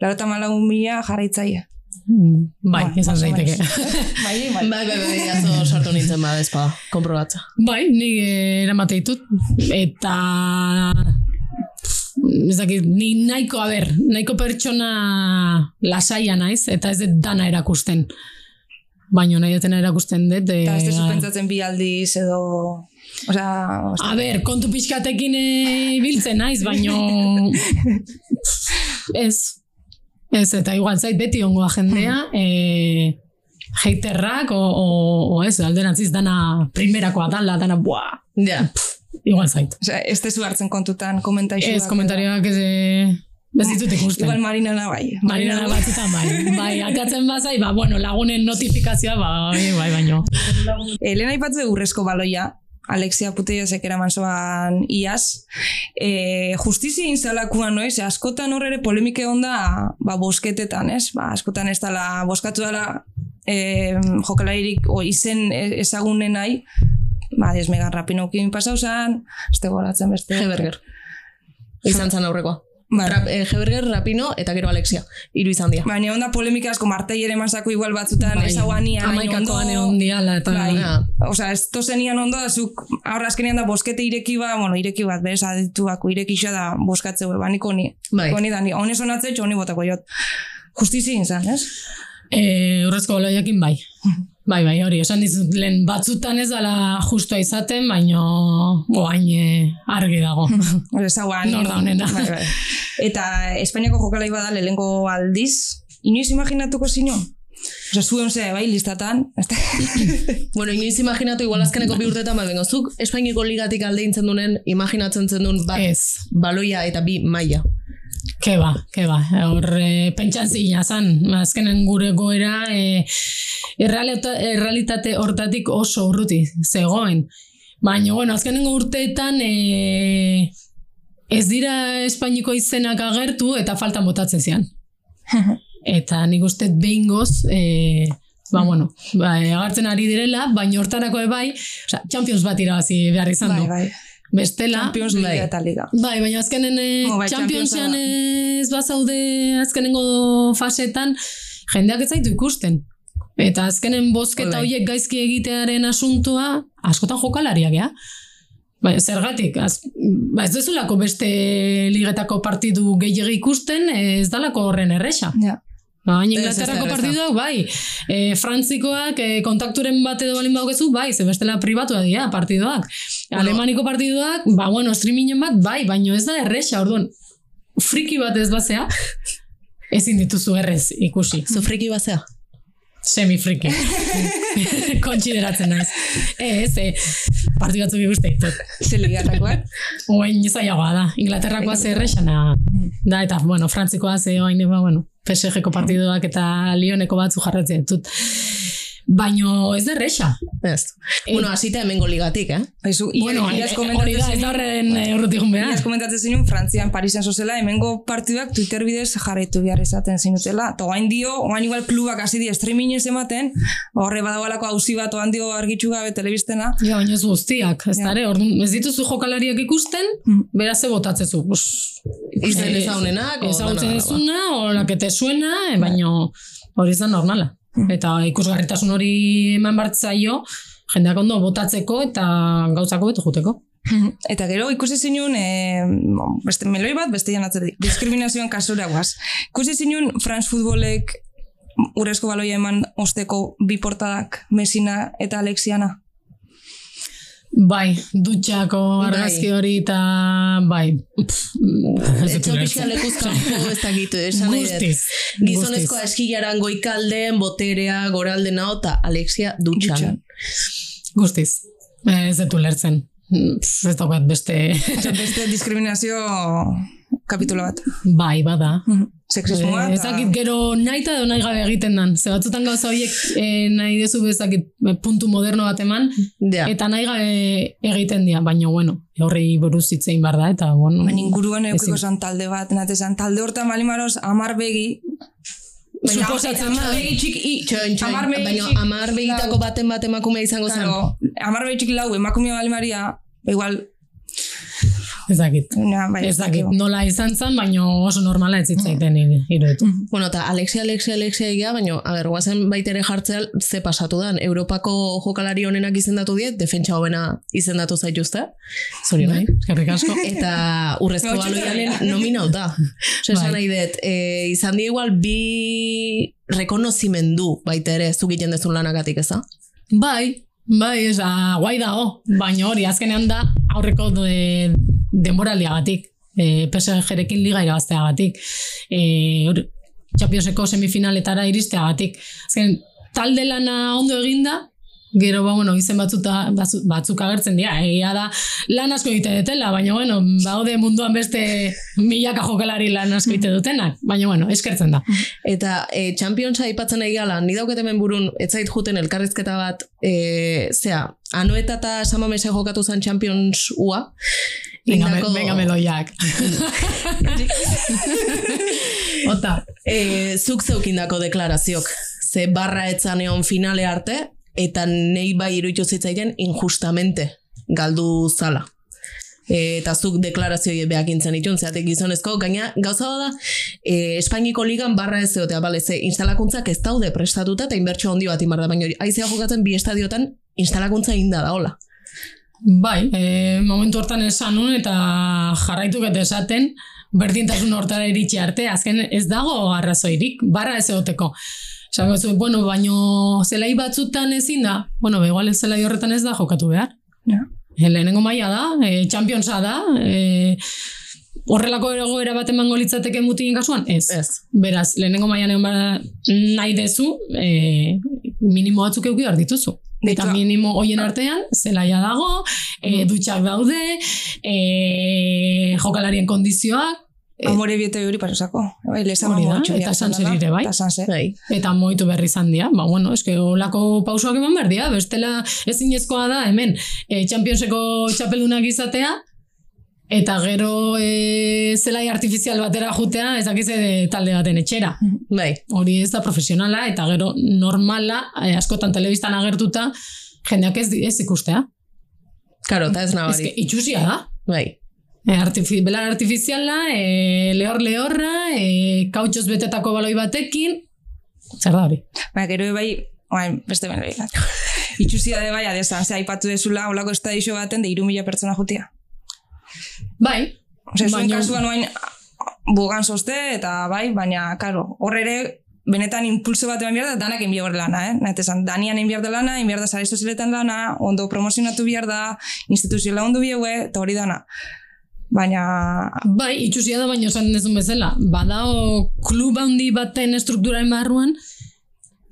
Laro eta malau mila jarraitzaia. Mm, Bai, Ba, izan daiteke. menos. bai, bai. Bai, bai, bai, sartu nintzen bada ezpada, komprobatza. Bai, nik eh, eramate ditut. Eta... Ez dakit, ni nahiko, a ber, nahiko pertsona lasaia naiz, eta ez dut dana erakusten. Baina nahi dutena erakusten dut. Eta ez eh, dezu pentsatzen bi aldiz edo... Osea, A ber, kontu pixkatekin eh, ibiltzen naiz, baino... ez. Ez, eta igual zait beti ongoa jendea, e, haterrak, o, o, o ez, alderantziz dana primerakoa dala, dana, buah, Ja. igual zait. osea, ez dezu hartzen kontutan komentaixuak. Ez, komentarioak ez, eh, ez ditut ikusten. Igual Marinana bai. Marina batzutan bai, bai, akatzen bazai, ba, bueno, lagunen notifikazioa, ba, bai, bai, baino. Elena aipatze urrezko baloia, Alexia Puteiasek eraman zoan iaz. E, justizia inzalakuan noiz, askotan hor ere polemike onda ba, bosketetan, ez? Ba, askotan ez dala, boskatu dala e, jokalairik o, izen ezagunen nahi, ba, ez megan rapinokin pasau zan, ez goratzen beste. Heberger. Izan zan aurrekoa. Bai. Rap, eh, Heberger, Rapino eta gero Alexia. Hiru izan dira. Baina onda polemika asko martei ere masako igual batzutan Bai. ezaguania hain Amaikakoan ondo. egon diala, eta... Bai. Ja. Osea, ez tozenian ondo, da zuk aurra azkenean da boskete ireki ba, bueno, ireki bat, bez, adituako irekixo da boskatze ba, nik honi. Bai. Honi da, ni, honi sonatze, honi botako jot. Justizi izan, ez? E, urrezko baloiakin bai. Bai, bai, hori, esan dizut, lehen batzutan ez dala justua izaten, baino oain eh, argi dago. Hori ezaguan. Nor da honena. Bai, bai. Eta Espainiako jokalai bada lehenko aldiz, inoiz imaginatuko zino? Osa, zuen ze, bai, listatan. Bueno, inoiz imaginatu igual azkeneko bi urtetan, bai, bengo, zuk Espainiako ligatik aldeintzen dunen, imaginatzen zen duen bat, Ez, baloia eta bi maila. Ke ba, ke ba. Hor, e, pentsan zina zan, azkenen gure goera, e, errealita, errealitate hortatik oso urruti zegoen. Baina, bueno, azkenengo urteetan e, ez dira Espainiko izenak agertu eta faltan botatzen zian. Eta nik uste behingoz, e, ba, bueno, ba, agartzen ari direla, baina hortarako ebai, oza, Champions bat irabazi behar izan bai, du. bai. Bestela, Champions League bai. eta Liga. Bai, baina azkenen Oh, bai, Championsean ez bazaude azkenengo fasetan, jendeak ez zaitu ikusten. Eta azkenen bozketa Bai. horiek gaizki egitearen asuntua, askotan jokalariak, ja? Ba, zergatik, az, ba ez duzulako beste ligetako partidu gehiagi ikusten, ez dalako horren erresa. Ja. Ba, hain Inglaterrako partiduak, bai. E, Frantzikoak e, kontakturen bat edo balin badukezu, bai, ze bestela pribatua dira partiduak. Bueno. Alemaniko partiduak, ba, bueno, streamingen bat, bai, baino ez da erresa, orduan, friki bat ez bazea, ezin dituzu errez ikusi. Zu friki bazea? Semi-friki. Kontsideratzen naiz. Ez, e, partidu batzuk ikuste ditut. Ze ligatakoak. Oain zailagoa da. Inglaterrakoa ze erresana da, eta, bueno, frantzikoa ze oain, ba, bueno, PSG-ko partiduak eta Lyoneko batzu jarratzen ditut. Baino ez da erresa. Ez. Bueno, hasita hemengo ligatik, eh? Aizu, Bueno, iaz eh, komentatzen da, ez da horren eh, urrutik behar. Iaz komentatzen zinun, Frantzian, Parisen zozela, hemengo partiduak Twitter bidez jarraitu behar izaten zinutela. Eta oain dio, oain igual klubak hasi di streamingez ematen, ba, horre badagoalako hauzi bat oain dio argitxu gabe telebistena. Ja, baina ez guztiak, ez Ja. dare, orduan, ez dituzu jokalariak ikusten, Mm. beraz ze botatzezu. Pues, Izen eh, ezagunenak, o Ezagutzen dana ezuna, o la que te suena, eh, baino hori ez da normala. Eta ikusgarritasun hori eman bartzaio, jendeak ondo botatzeko eta gauzako betu juteko. Eta gero ikusi zinun, e, beste meloi bat, beste janatzetik, diskriminazioan kasura guaz. Ikusi zinun, Franz Futbolek urezko baloia eman osteko bi portadak, Mesina eta Alexiana. Bai, dutxako Bai. argazki hori eta bai. Pff, ez dut Etxo ulertzen. pixka lekuzkanpo ez dakit, esan nahi dut. Guztiz. Gizonezko eskilaran goikalden, boterea, goraldena, eta Alexia dutxan. Guztiz. Ez dut ulertzen. Ez daukat beste... Beste diskriminazio kapitulo bat. bai, bada. Sexismoa Eh, Ez dakit gero nahi eta nahi gabe egiten dan. Ze batzutan gauza horiek eh, nahi dezu bezakit puntu moderno bat eman, Ja. eta nahi gabe egiten dira, baina bueno, horrei buruz hitzein bar da, eta bueno. Baina inguruan eukiko zan talde bat, nate zan talde hortan balimaroz amar begi, Suposatzen amar da. begi txiki, Txoin, txoin, amar baina txiki, amar begitako baten bat emakumea izango zen. amar begi txiki lau emakumea balimaria, ba igual, Ez dakit. Ja, bai, Ez dakit, dakigu. nola izan zen, baina oso normala ez zitzaiten iruditu. Bueno, eta Alexia, Alexia, Alexia egia, baina, a ber, guazen baitere jartzea ze pasatu dan. Europako jokalari honenak izendatu diet, defentsa hobena izendatu zaituzte. Zorion, Bai, eskerrik asko. Eta urrezko Gautxo baloianen nominauta. Osa, esan Bai. nahi dut, e, izan di igual bi rekonozimendu baita ere zuk egiten dezun lanagatik, eza? Bai, bai, esa, guai dago, baina hori azkenean da aurreko de, denboraliagatik, e, PSG-rekin liga irabazteagatik, e, hori, Championseko semifinaletara iristeagatik. Azken, talde lana ondo eginda, Gero, ba, bueno, izen batzuta, batzu, batzuk agertzen dira, egia da lan asko egite dutela, baina, bueno, baude munduan beste milaka jokalari lan asko egite dutenak, baina, bueno, eskertzen da. Eta e, Championsa aipatzen nahi gala, ni dauket hemen burun, ez zait juten elkarrizketa bat, e, zea, Anoeta eta Samamese jokatu zen Champions ua. Venga, Indako- venga meloiak. Ota. e, zuk zeukindako deklarazioak. Ze barra etzan egon finale arte, eta nei bai iruditu zitzaiten injustamente galdu zala. E, eta zuk deklarazioi beak intzen itun, zeatek gizonezko, gaina gauza da, e, Espainiko ligan barra ez zeotea, bale, ze instalakuntzak ez daude prestatuta eta inbertsio handi bat imar da, baina aizea jokatzen bi estadiotan instalakuntza inda da, hola. Bai, e, momentu hortan esan nun eta jarraitu eta esaten berdintasun hortara iritsi arte, azken ez dago arrazoirik, barra ez egoteko. Esango zu, bueno, baino zelai batzutan ezin da, bueno, ba, igual zelai horretan ez da jokatu behar. Ja. E, lehenengo maila da, e, championsa da, e, horrelako egoera bat emango litzateke mutien kasuan? Ez. Ez. Beraz, lehenengo mailan egon nahi dezu, e, minimo batzuk euki behar dituzu. Eta minimo hoien artean, zelaia dago, e, dutxak daude, e, jokalarien kondizioak, Amore biete hori pasosako. Bai, lezama Hori da, eta da. ere bai. Eta. Bai. eta moitu berri izan dira. Ba, bueno, eske olako pausoak eman behar dira, bestela ezinezkoa da hemen e, Championseko txapeldunak izatea, eta gero e, zelai artifizial batera jutea, ezakize talde baten etxera. Bai. hori ez da profesionala eta gero normala, eh, askotan telebistan agertuta, jendeak ez, ez ikustea. Karo, eta ez Ez nabari. que itxusia da. Bai. E, artifi, belar artifiziala, e, lehor lehorra, e, kautxoz betetako baloi batekin, zer da hori? Ba, gero bai, bai, beste bene bai. Itxuzia de bai, adesan, ze aipatu dezula, holako estadixo baten, de iru mila pertsona jutia. Bai, Ose, zuen Baina- kasuan oain bugan soste, eta bai, baina, karo, hor ere, benetan impulso bat eman behar da, danak egin behar lana, eh? Nahet esan, danian egin behar da lana, egin behar da sare sozialetan lana, ondo promozionatu behar da, instituzioa ondo bieue, eta hori dana. Baina, bai, itxusia da baino esan dezun bezala. Badao klub handi baten estrukturaren barruan,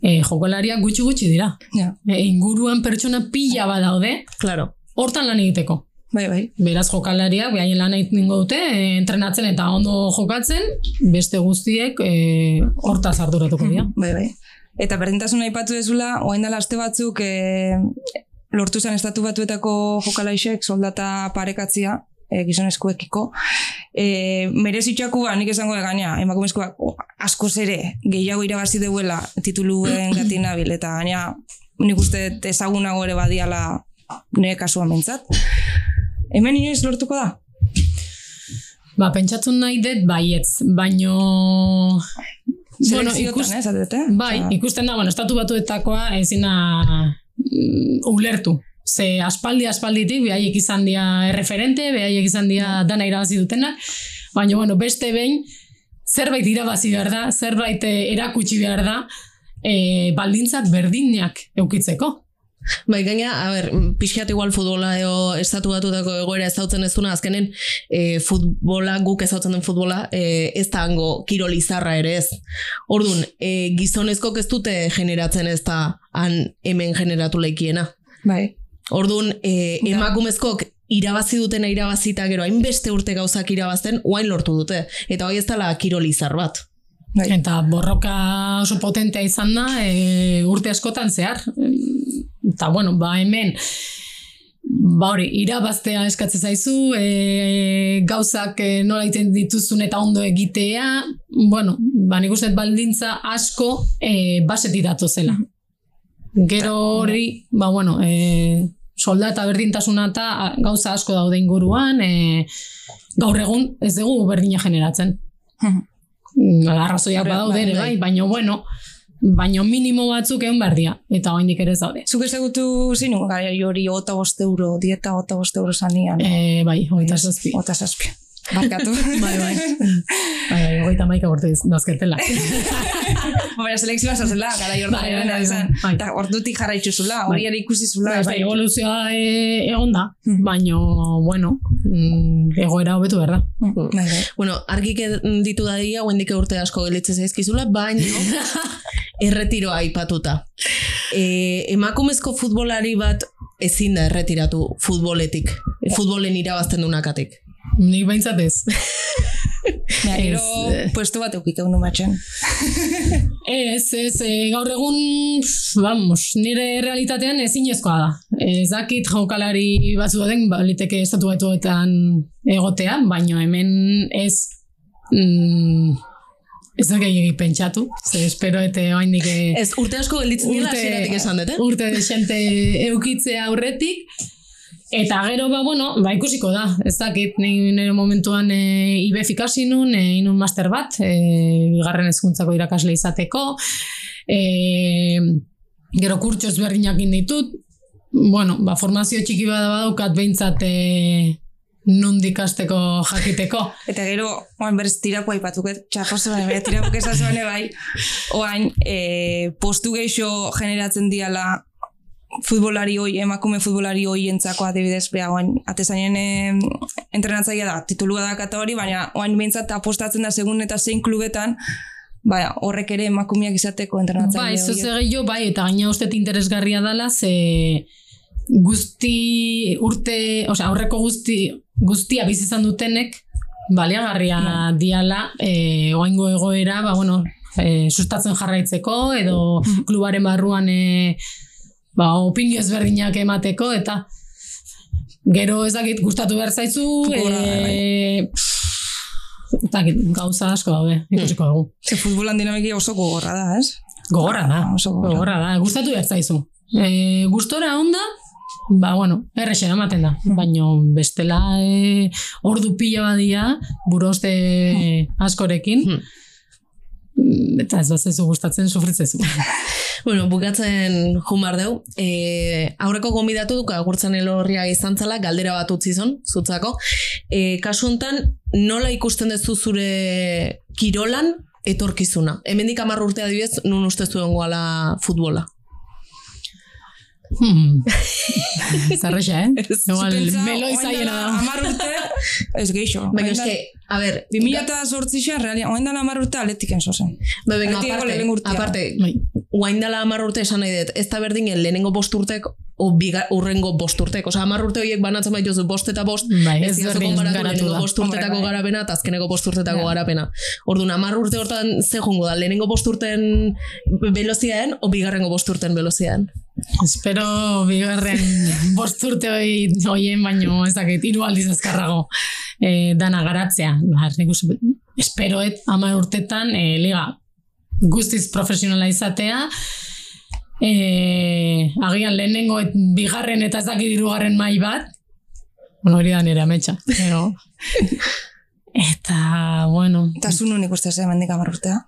e, jokolariak gutxi gutxi dira. ja, E, inguruan pertsona pila badaude, Claro. hortan lan egiteko. bai, bai. Beraz jokalariak behaien lan egingo dute, e, entrenatzen eta ondo jokatzen, beste guztiek e, hortaz arduratuko dira. Bai, bai. Eta berdintasuna aipatu dezula, oain dela aste batzuk e, lortu zen estatu batuetako jokalaixek soldata parekatzia, e, gizonezkoekiko. E, merezitxaku ba, nik esango egaina, emakumezkoak askoz ere gehiago irabazi deuela tituluen gati nabil, eta gaina nik uste ezagunago ere badiala nire kasuan bentsat. Hemen inoiz lortuko da? Ba, pentsatzen nahi dut baietz, baino... Bueno, Selekziotan, ikus, eh, zatete? bai, ikusten da, bueno, estatu batuetakoa ezina mm, ulertu. Ze aspaldi aspalditik, behaiek izan dira erreferente, behaiek izan dira dana irabazi dutenak, baina, bueno, beste behin, zerbait irabazi behar da, zerbait eh, erakutsi behar da, e, baldintzak berdinak eukitzeko. Bai, gaina, a ber, pixkat igual futbola edo estatu batutako egoera ezautzen ez duna, azkenen e, futbola, guk ezautzen den futbola, e, ez da hango kirol izarra ere ez. Orduan, e, gizonezkok ez dute generatzen ez da han hemen generatu leikiena. Bai. Orduan, e, emakumezkok irabazi dutena irabazita gero hainbeste urte gauzak irabazten, oain lortu dute. Eta hoi ez dela kirol izar bat. Bai. Eta borroka oso potentea izan da e, urte askotan zehar. Eta bueno, ba hemen ba hori, irabaztea eskatzen zaizu, e, gauzak e, nola egiten dituzun eta ondo egitea, bueno, ba nik uste baldintza asko e, basetik datozela. Gero hori, ba bueno, e, soldata berdintasuna eta a, gauza asko daude inguruan, e, gaur egun ez dugu berdina generatzen. Mm, Arrazoiak Bai, badaude ere, bai. bai, baino bueno, baino minimo batzuk egon behar dira, eta oraindik ere ez daude. Zuk ezagutu zinu, gara hori ota bost euro, dieta ota bost euro zanian. E, bai, hogeita zazpi. Ota zazpi. Barkatu. Bai, bai. Bai, bai, hogeita maika bortu dazketela. Baina selekzioa zazela, gara jordan Bai, bai, bai, bai, izan. bai. Eta ordutik jarraitzu zula, hori Bai. ere ikusi zula. Bai, ez bai, da- evoluzioa e, egon da, baino, bueno, mm, egoera hobetu behar da. Bai, bai. Bueno, argik ditu dadia, guendik urte asko gelitze zaizkizula, baina erretiroa aipatuta. E, emakumezko futbolari bat ezin da erretiratu futboletik, futbolen irabazten dunakatik. Nik behintzat ez. Gero, eh. puesto bat eukik egun matxen. Ez, ez, e, gaur egun, vamos, nire realitatean ezinezkoa da. Ez dakit jaukalari batzu den, baliteke estatu batuetan egotea, baino hemen ez, mm, ez da gehiagik pentsatu, ze espero ete oaindik e, Ez, urte asko gelditzen dira hasieratik esan dut, eh? urte desente eukitzea aurretik, Eta gero, ba, bueno, ba, ikusiko da. Ez dakit, ni nire momentuan e, IBEF ikasi nun, e, inun master bat, e, bigarren hezkuntzako irakasle izateko. E, gero kurtso ezberdinak ditut. Bueno, ba, formazio txiki bada badaukat behintzat e, nundik ikasteko jakiteko. Eta gero, oain berez tirapo aipatuket, txapoz baina, baina tirapo kesazuen bai, oain, e, postu geixo generatzen diala futbolari hoi, emakume futbolari hoi entzako adibidez, beha, oain, atezainen e, entrenatzaia da, titulua da kata hori, baina oain behintzat apostatzen da segun eta zein klubetan, Baina, horrek ere emakumeak izateko entrenatzaile Bai, zuze gehiago, bai, eta gaina uste interesgarria dela, ze guzti urte, osea, aurreko guzti, guztia bizi izan dutenek, baliagarria diala, e, oaingo egoera, ba, bueno, e, sustatzen jarraitzeko, edo klubaren barruan e, ba, opinio ezberdinak emateko, eta gero ez dakit gustatu behar zaizu, Gora, e, ez dakit, gauza asko daude, ikusiko dugu. Ze futbolan dinamiki oso gogorra da, ez? Gogorra da, Oso gogorra. gogorra da, gustatu behar zaizu. E, gustora onda, ba, bueno, errexen ematen da, baino bestela e, ordu pila badia, buroste askorekin, Mm, eta ez da zaizu gustatzen sufritzezu. Bueno, bukatzen jumar deu. E, aurreko gomidatu duk agurtzen elorria izan zela, galdera bat utzi zon, zutzako. E, kasu hontan, nola ikusten duzu zure kirolan etorkizuna? Hemendik hamar urte adibidez, nun uste zuen goala futbola? Hmm. Zarrexa, eh? Igual, Pentsa, melo orain izaiena dela da. hamar urte, ez geixo. Baina eske, da- a ber, 2000 eta sortzixan, realia, oain dela hamar urte atletiken zozen. Ba, venga, aparte, aparte, Bai. guain dela hamar urte esan nahi dut, ez da berdin lehenengo bost urtek o biga, urrengo bost urtek. Osa, hamar urte horiek banatzen baituzu bost eta bost, Bai, ez konparatu garatu lehenengo bost urtetako Hombre, bai. garapena eta azkeneko bost urtetako Ja. garapena. Orduan, hamar urte hortan ze jongo da, lehenengo bost urten veloziaen o bigarrengo bost urten veloziaen. Espero bigarren bost urte hoi, hoien, baino ez dakit, hiru aldiz azkarrago e, dana garatzea. Ba, nik uste- esperoet ama urtetan e, liga guztiz profesionala izatea, e, agian lehenengo et, bigarren eta ez dakit hirugarren mai bat, bueno, hori da nire ametsa, pero... Eta, bueno, Eta zu nun ikuste zen mendik hamar urtea.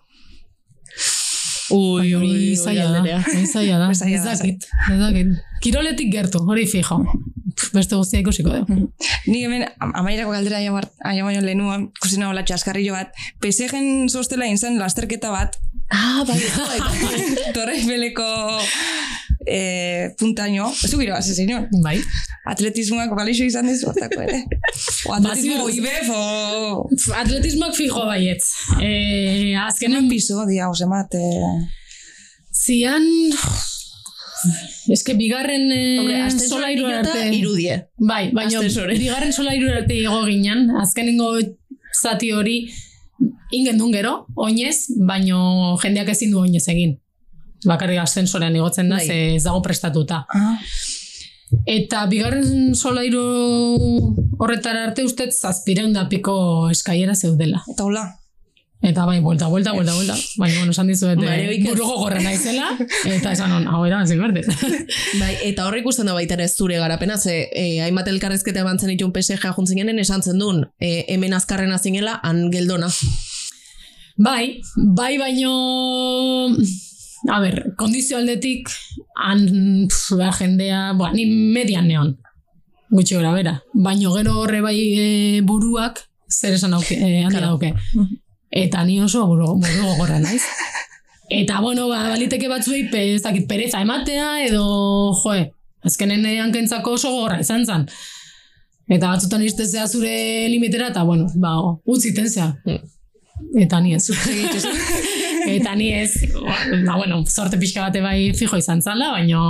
Ui, hori zaila da, zaila da, ez da, dakit, ez dakit. Kiroletik gertu, hori fijo. Beste guztia ikusiko dugu. Nik hemen, am- amaierako galdera aia baino lehenua, ikusi nagoela txaskarrillo bat, PSG-en sostela inzen lasterketa bat, Ah, bai, bai. Torre Eiffeleko eh, puntaino, ez du gira base, senyor. Bai. Atletismoak balixo izan dizu, hortako ere. O atletismo, IBEF, o... Atletismoak fijo baietz. E, azkenen piso, dia, osemat, eh, zian... Eske bigarren e, ascensoren solairu arte... irudie. Bai, baina bigarren solairu arte igo ginen, azkenengo zati hori ingen duen gero, oinez, baino jendeak ezin du oinez egin. Bakarrik ascensorean igotzen da, Bai. ze ez dago prestatuta. ah, Eta bigarren solairu horretara arte ustez zazpireun da piko eskaiera zeudela. eta hola. Eta bai, vuelta, vuelta, vuelta, vuelta. Baina, bueno, esan dizuet, eh, Iker. buru gogorra naizela, eta esan on, hau era, ziberde. Bai, eta horrek ikusten da baita ere zure garapena, ze e, hainbat elkarrezketa eman zen itun PSG juntzinen esan zen duen, e, hemen azkarrena zinela, han geldona. Bai, bai baino... A ber, kondizio aldetik, han, pf, ba, jendea, ba, ni median neon. Gutxi gora bera. Baino gero horre bai e, buruak, zer esan auke, e, handi Claro. dauke. Eta ni oso buru, buru gogorra naiz. Eta, bueno, ba, baliteke batzuei, pe, ez dakit, pereza ematea, edo, joe, azkenen eh, hankentzako oso gogorra izan zen. Eta batzutan irtezea zure limitera, eta, bueno, ba, utziten zea. Eta ni ez. Eta ni ez, ba, bueno, sorte pixka bate bai fijo izan zala, baina,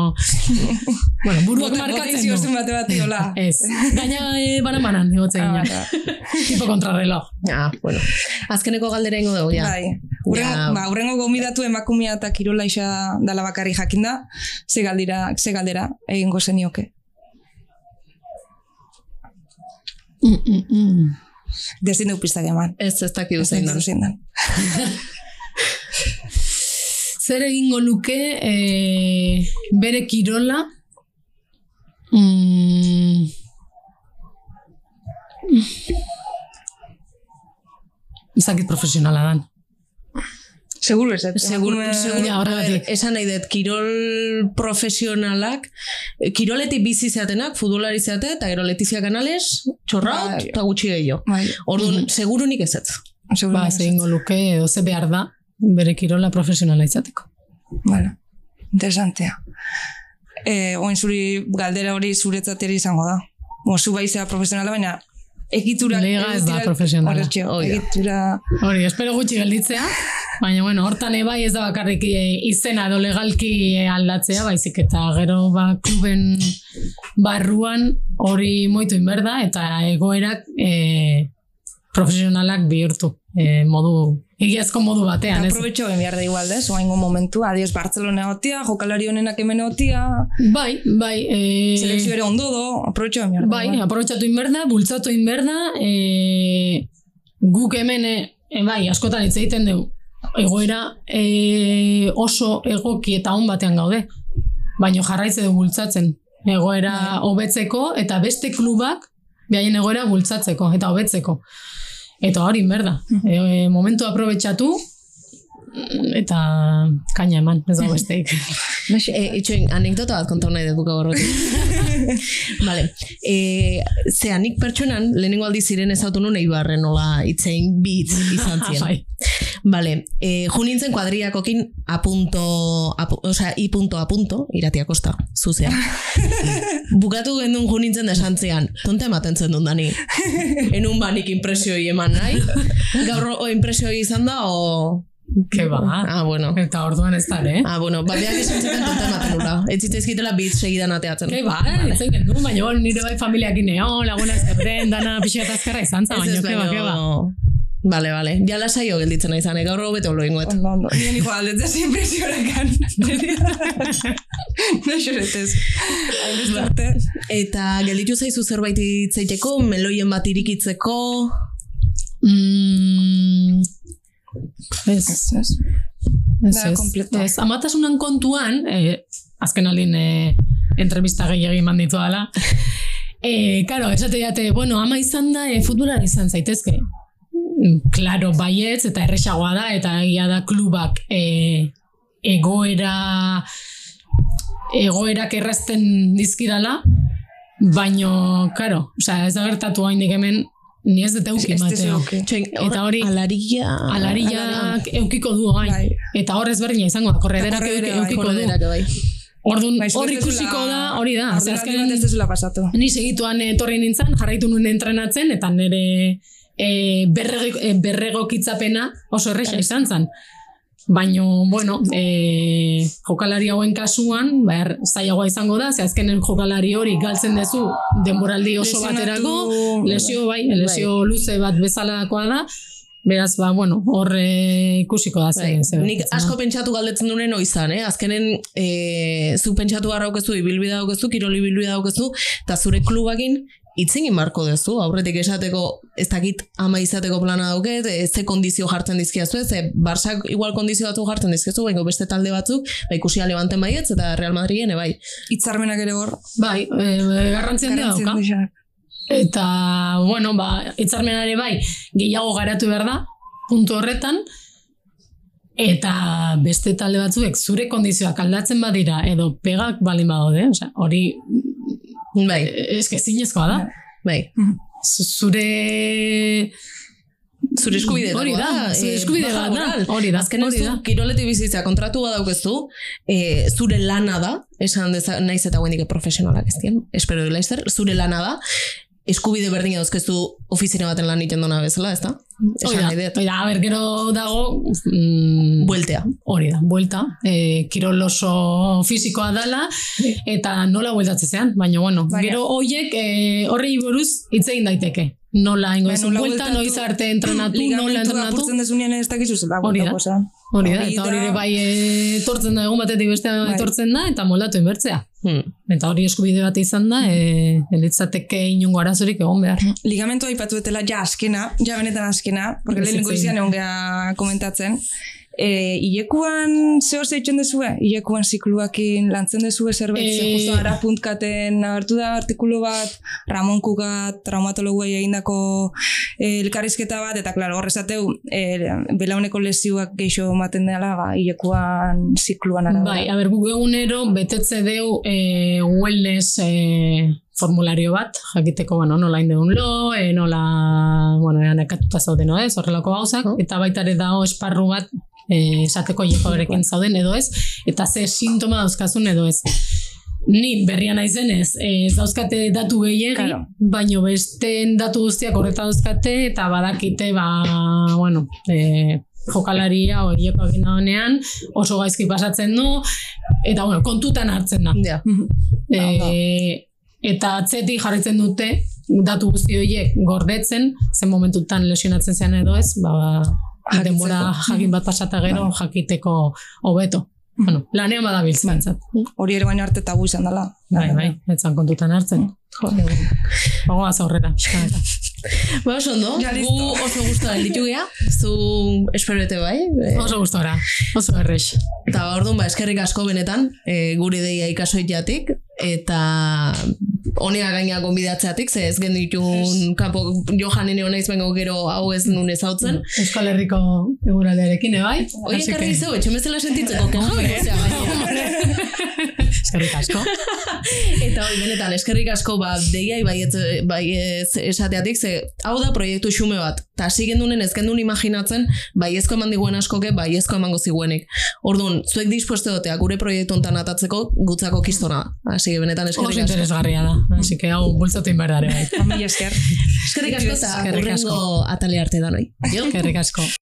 bueno, buruak markatzen du. Botizio bate bat diola. Ez, gaina e, banan-banan, egotzen Ah, gina. tipo kontrarreloj. Ah, bueno. Azkeneko galdera ingo dugu, ja. Bai. Urrengo, Ja. ba, urrengo gomidatu emakumea eta kirola isa dala bakarri jakinda, ze galdira, ze galdera egingo zenioke. Mm, mm, mm. Dezin eman. Ez ez dakit Ez zein dan. Zer egingo luke e, bere kirola mm, Ezakit profesionala dan. Seguro ez. Segur, emakume- segur, Ja, horregatik. esan nahi dut, kirol profesionalak, eh, kiroletik bizi zeatenak, futbolari zeate, eta gero Letizia Canales, txorraut, Bai. eta gutxi gehiago. Bai, Orduan, segurunik ez ez. seguro Ba, ez. ez egingo luke edo ze behar da bere kirola profesionala izateko. Bueno, interesantea. Eh, oin zuri galdera hori zuretzat ere izango da. Bo, zu bai zea profesionala, baina egitura... Liga ez da profesionala. Egitura... Hori, espero gutxi gelditzea, baina bueno, hortan ebai ez da bakarrik e, izena edo legalki e, aldatzea, baizik eta gero ba kluben barruan hori moitu inberda eta egoerak e, profesionalak bihurtu e, modu, egiazko modu batean, ez? aprobetxo ben behar da igual, ez? Oaingo momentu, adios Barcelona otia, jokalari honenak hemen otia, Bai, bai, e, selekzio ere ondo do, aprobetxo ben behar da. Bai, aprobetxatu inberda, bultzatu inberda, e, guk hemen, e, bai, askotan hitz egiten dugu, egoera e, oso egoki eta on batean gaude, baino jarraitze dugu bultzatzen, egoera hobetzeko eta beste klubak behaien egoera bultzatzeko eta hobetzeko. Eta hori inberda, e, momentu aprobetxatu mm, eta kaina eman, ez dago besteik. E, itxoin, anekdota bat kontau nahi dut gaur vale. E, zea, nik pertsonan, lehenengo aldiz ziren ezautu nun eibarren nola itzein bit izan ziren. Vale, e, ju nintzen kuadriakokin a punto, a, pu- osea, i punto a punto, iratia kosta, zuzea. Bukatu gendun ju nintzen da esan zian, tonta ematen zen dut dani. Enun banik impresioi eman nahi. Gaur o impresioi izan da, o... Ke ba. Ah, bueno. Eta orduan ez da, eh? Ah, bueno, ba, behar esan zuten tonta ematen nula. Ez zitzaizkitela bit segidan ateatzen. Ke ba, itzen gendu, baina bueno, nire bai familiakin neon, laguna zerren, dana pixka eta azkarra izan za, Ez baina ez, ke ba, ke ba. Vale, vale. Ja lasaio gelditzen nahi zane, gaur hobeto lo ingoet. Ondo, ondo. Nien igual, ez da impresionakan. No xoretez. Hain arte. Eta gelditu zaizu zerbait itzeiteko, meloien bat irikitzeko... Mm, ez, Ez, ez. ez, Da, ez, kompleto. ez. Amatasunan kontuan, eh, azken aldin eh, entrevista gehiagin eman ditu dela, eh, karo, esate jate, bueno, ama izan da, eh, futbolar izan zaitezke. Claro, baietz, eta erresagoa da, eta egia da klubak eh, egoera egoerak errazten dizkidala, baino, karo, osea, ez da gertatu haindik hemen, ni ez dut euki. Txoin, Eta hori- Alaria... Alariak eukiko du hain. Bai. Eta hor ezberdina izango da, korrederak korredera, bai, eukiko du. Bai. Orduan zu hor ikusiko da, hori da. Bat ez dezula pasatu. ni segituan etorri nintzen, jarraitu nuen entrenatzen, eta nire e, berrego, e, berregokitzapena oso erresa izan zen. Baino, bueno, e, jokalari hauen kasuan, behar zailagoa izango da, ze azkenen jokalari hori galtzen dezu denboraldi oso Lesionatu- baterako, lesio bai, lesio luze bat bezalakoa da, beraz, ba, bueno, hor e, ikusiko da ze, Bai. Nik asko pentsatu galdetzen duen oizan, eh? Azkenen, e, zu pentsatu garra daukezu, ibilbide daukezu, kirol ibilbide daukezu, eta zure klubakin itzingin marko dezu, aurretik esateko ez dakit ama izateko plana dauket, e, ze kondizio jartzen dizkiazu, ze Barsak igual kondizio batzuk jartzen dizkiazu, baina beste talde batzuk, ba ikusi levanten baietz eta Real Madriden bai. Itzarmenak ere hor. Bai, e, garrantzien da dauka. Eta, bueno, ba, itzarmenare bai, gehiago garatu behar da, puntu horretan, eta beste talde batzuek zure kondizioak aldatzen badira, edo pegak balin badaude, osea, hori Bai. Eske zinezkoa da. Bai. Zure zure eskubide hori da, zure eskubide da, hori da, azken hori da. Kiroleti bizitza kontratu badaukezu, e, zure lana da, esan deza, naiz eta guendik profesionalak ez dien, espero dela zure lana da, eskubide berdina dauzkezu ofizina baten lan egiten dona bezala, ez da? Oida, oida, a ber, gero dago... Mm, bueltea. Hori da, buelta. E, kirol oso fizikoa dala, eta nola bueltatzean, baina bueno, gero hoiek e, horri buruz hitz egin daiteke. Nola ingo ez vuelta noiz arte entrenatu nola entrenatu. apurtzen desunean ez dakizu zela hori da hori da eta hori bai etortzen da egun batetik beste bai. etortzen da eta moldatu inbertzea hmm. eta hori eskubide bat izan da e, elitzateke inungo arazorik egon behar. Ligamentu aipatu etela ja askena ja benetan askena porque lehenko izan egon geha komentatzen E, ilekuan zeo zeitzen dezue? Ilekuan zikluakin lantzen dezue zerbait? E... Justo ara puntkaten hartu da artikulu bat, Ramon Kugat, traumatologu egindako e, elkarrizketa bat, eta klaro, horrezateu, e, belauneko lesioak geixo maten dela, ba, ilekuan zikluan ara. Bai, aber gu egunero betetze deu e, wellness e, formulario bat, jakiteko, bueno, nola indeun lo, e, nola, bueno, ean ekatuta zauden, no ez, horrelako gauzak, eta baita ere dago esparru bat esateko jekoarekin zauden edo ez, eta ze sintoma dauzkazun edo ez. Ni berria naizen ez, ez dauzkate datu gehiagi, claro. baino beste datu guztiak horreta dauzkate, eta badakite, ba, bueno, e, jokalaria horieko egin honean, oso gaizki pasatzen du, eta bueno, kontutan hartzen da. Yeah. e, eta atzeti jarritzen dute, datu guzti horiek gordetzen, zen momentutan lesionatzen zean edo ez, ba, denbora jakin bat pasata gero jakiteko hobeto. Bueno, lanean badabiltz bantzat. Hori ere baino arte tabu izan dela. Bai, bai, etzan kontutan hartzen. Bago az aurrera, Ba, oso ondo, gu oso guztua ditu gea, zu esperete bai. Oso guztora, oso errex. Eta orduan, ba, eskerrik asko benetan, e, guri deia ikasoitiatik, eta honea gaina gonbidatzeatik, ze ez ditun kapo johanen egon naiz bengo gero hau ez nun ez hautzen. Euskal Herriko eguraldearekin, ebai? Oie, karri zeu, etxe mezela sentitzeko, Eskerrik asko. eta hori, benetan, eskerrik asko, ba, deiai bai, bai ez esateatik, ze hau da proiektu xume bat, eta hasi gendunen ez gendun imaginatzen, bai ezko eman diguen askoke, bai ezko emango ziguenik. Orduan, zuek dispuesto dotea, gure proiektu ontan atatzeko, gutzako kistona. Hasi benetan, eskerrik asko. Oso interesgarria da. Así que hau bultzatu inberdare bai. Ami esker. Eskerrik asko eta urrengo atale arte da noi. Eskerrik asko.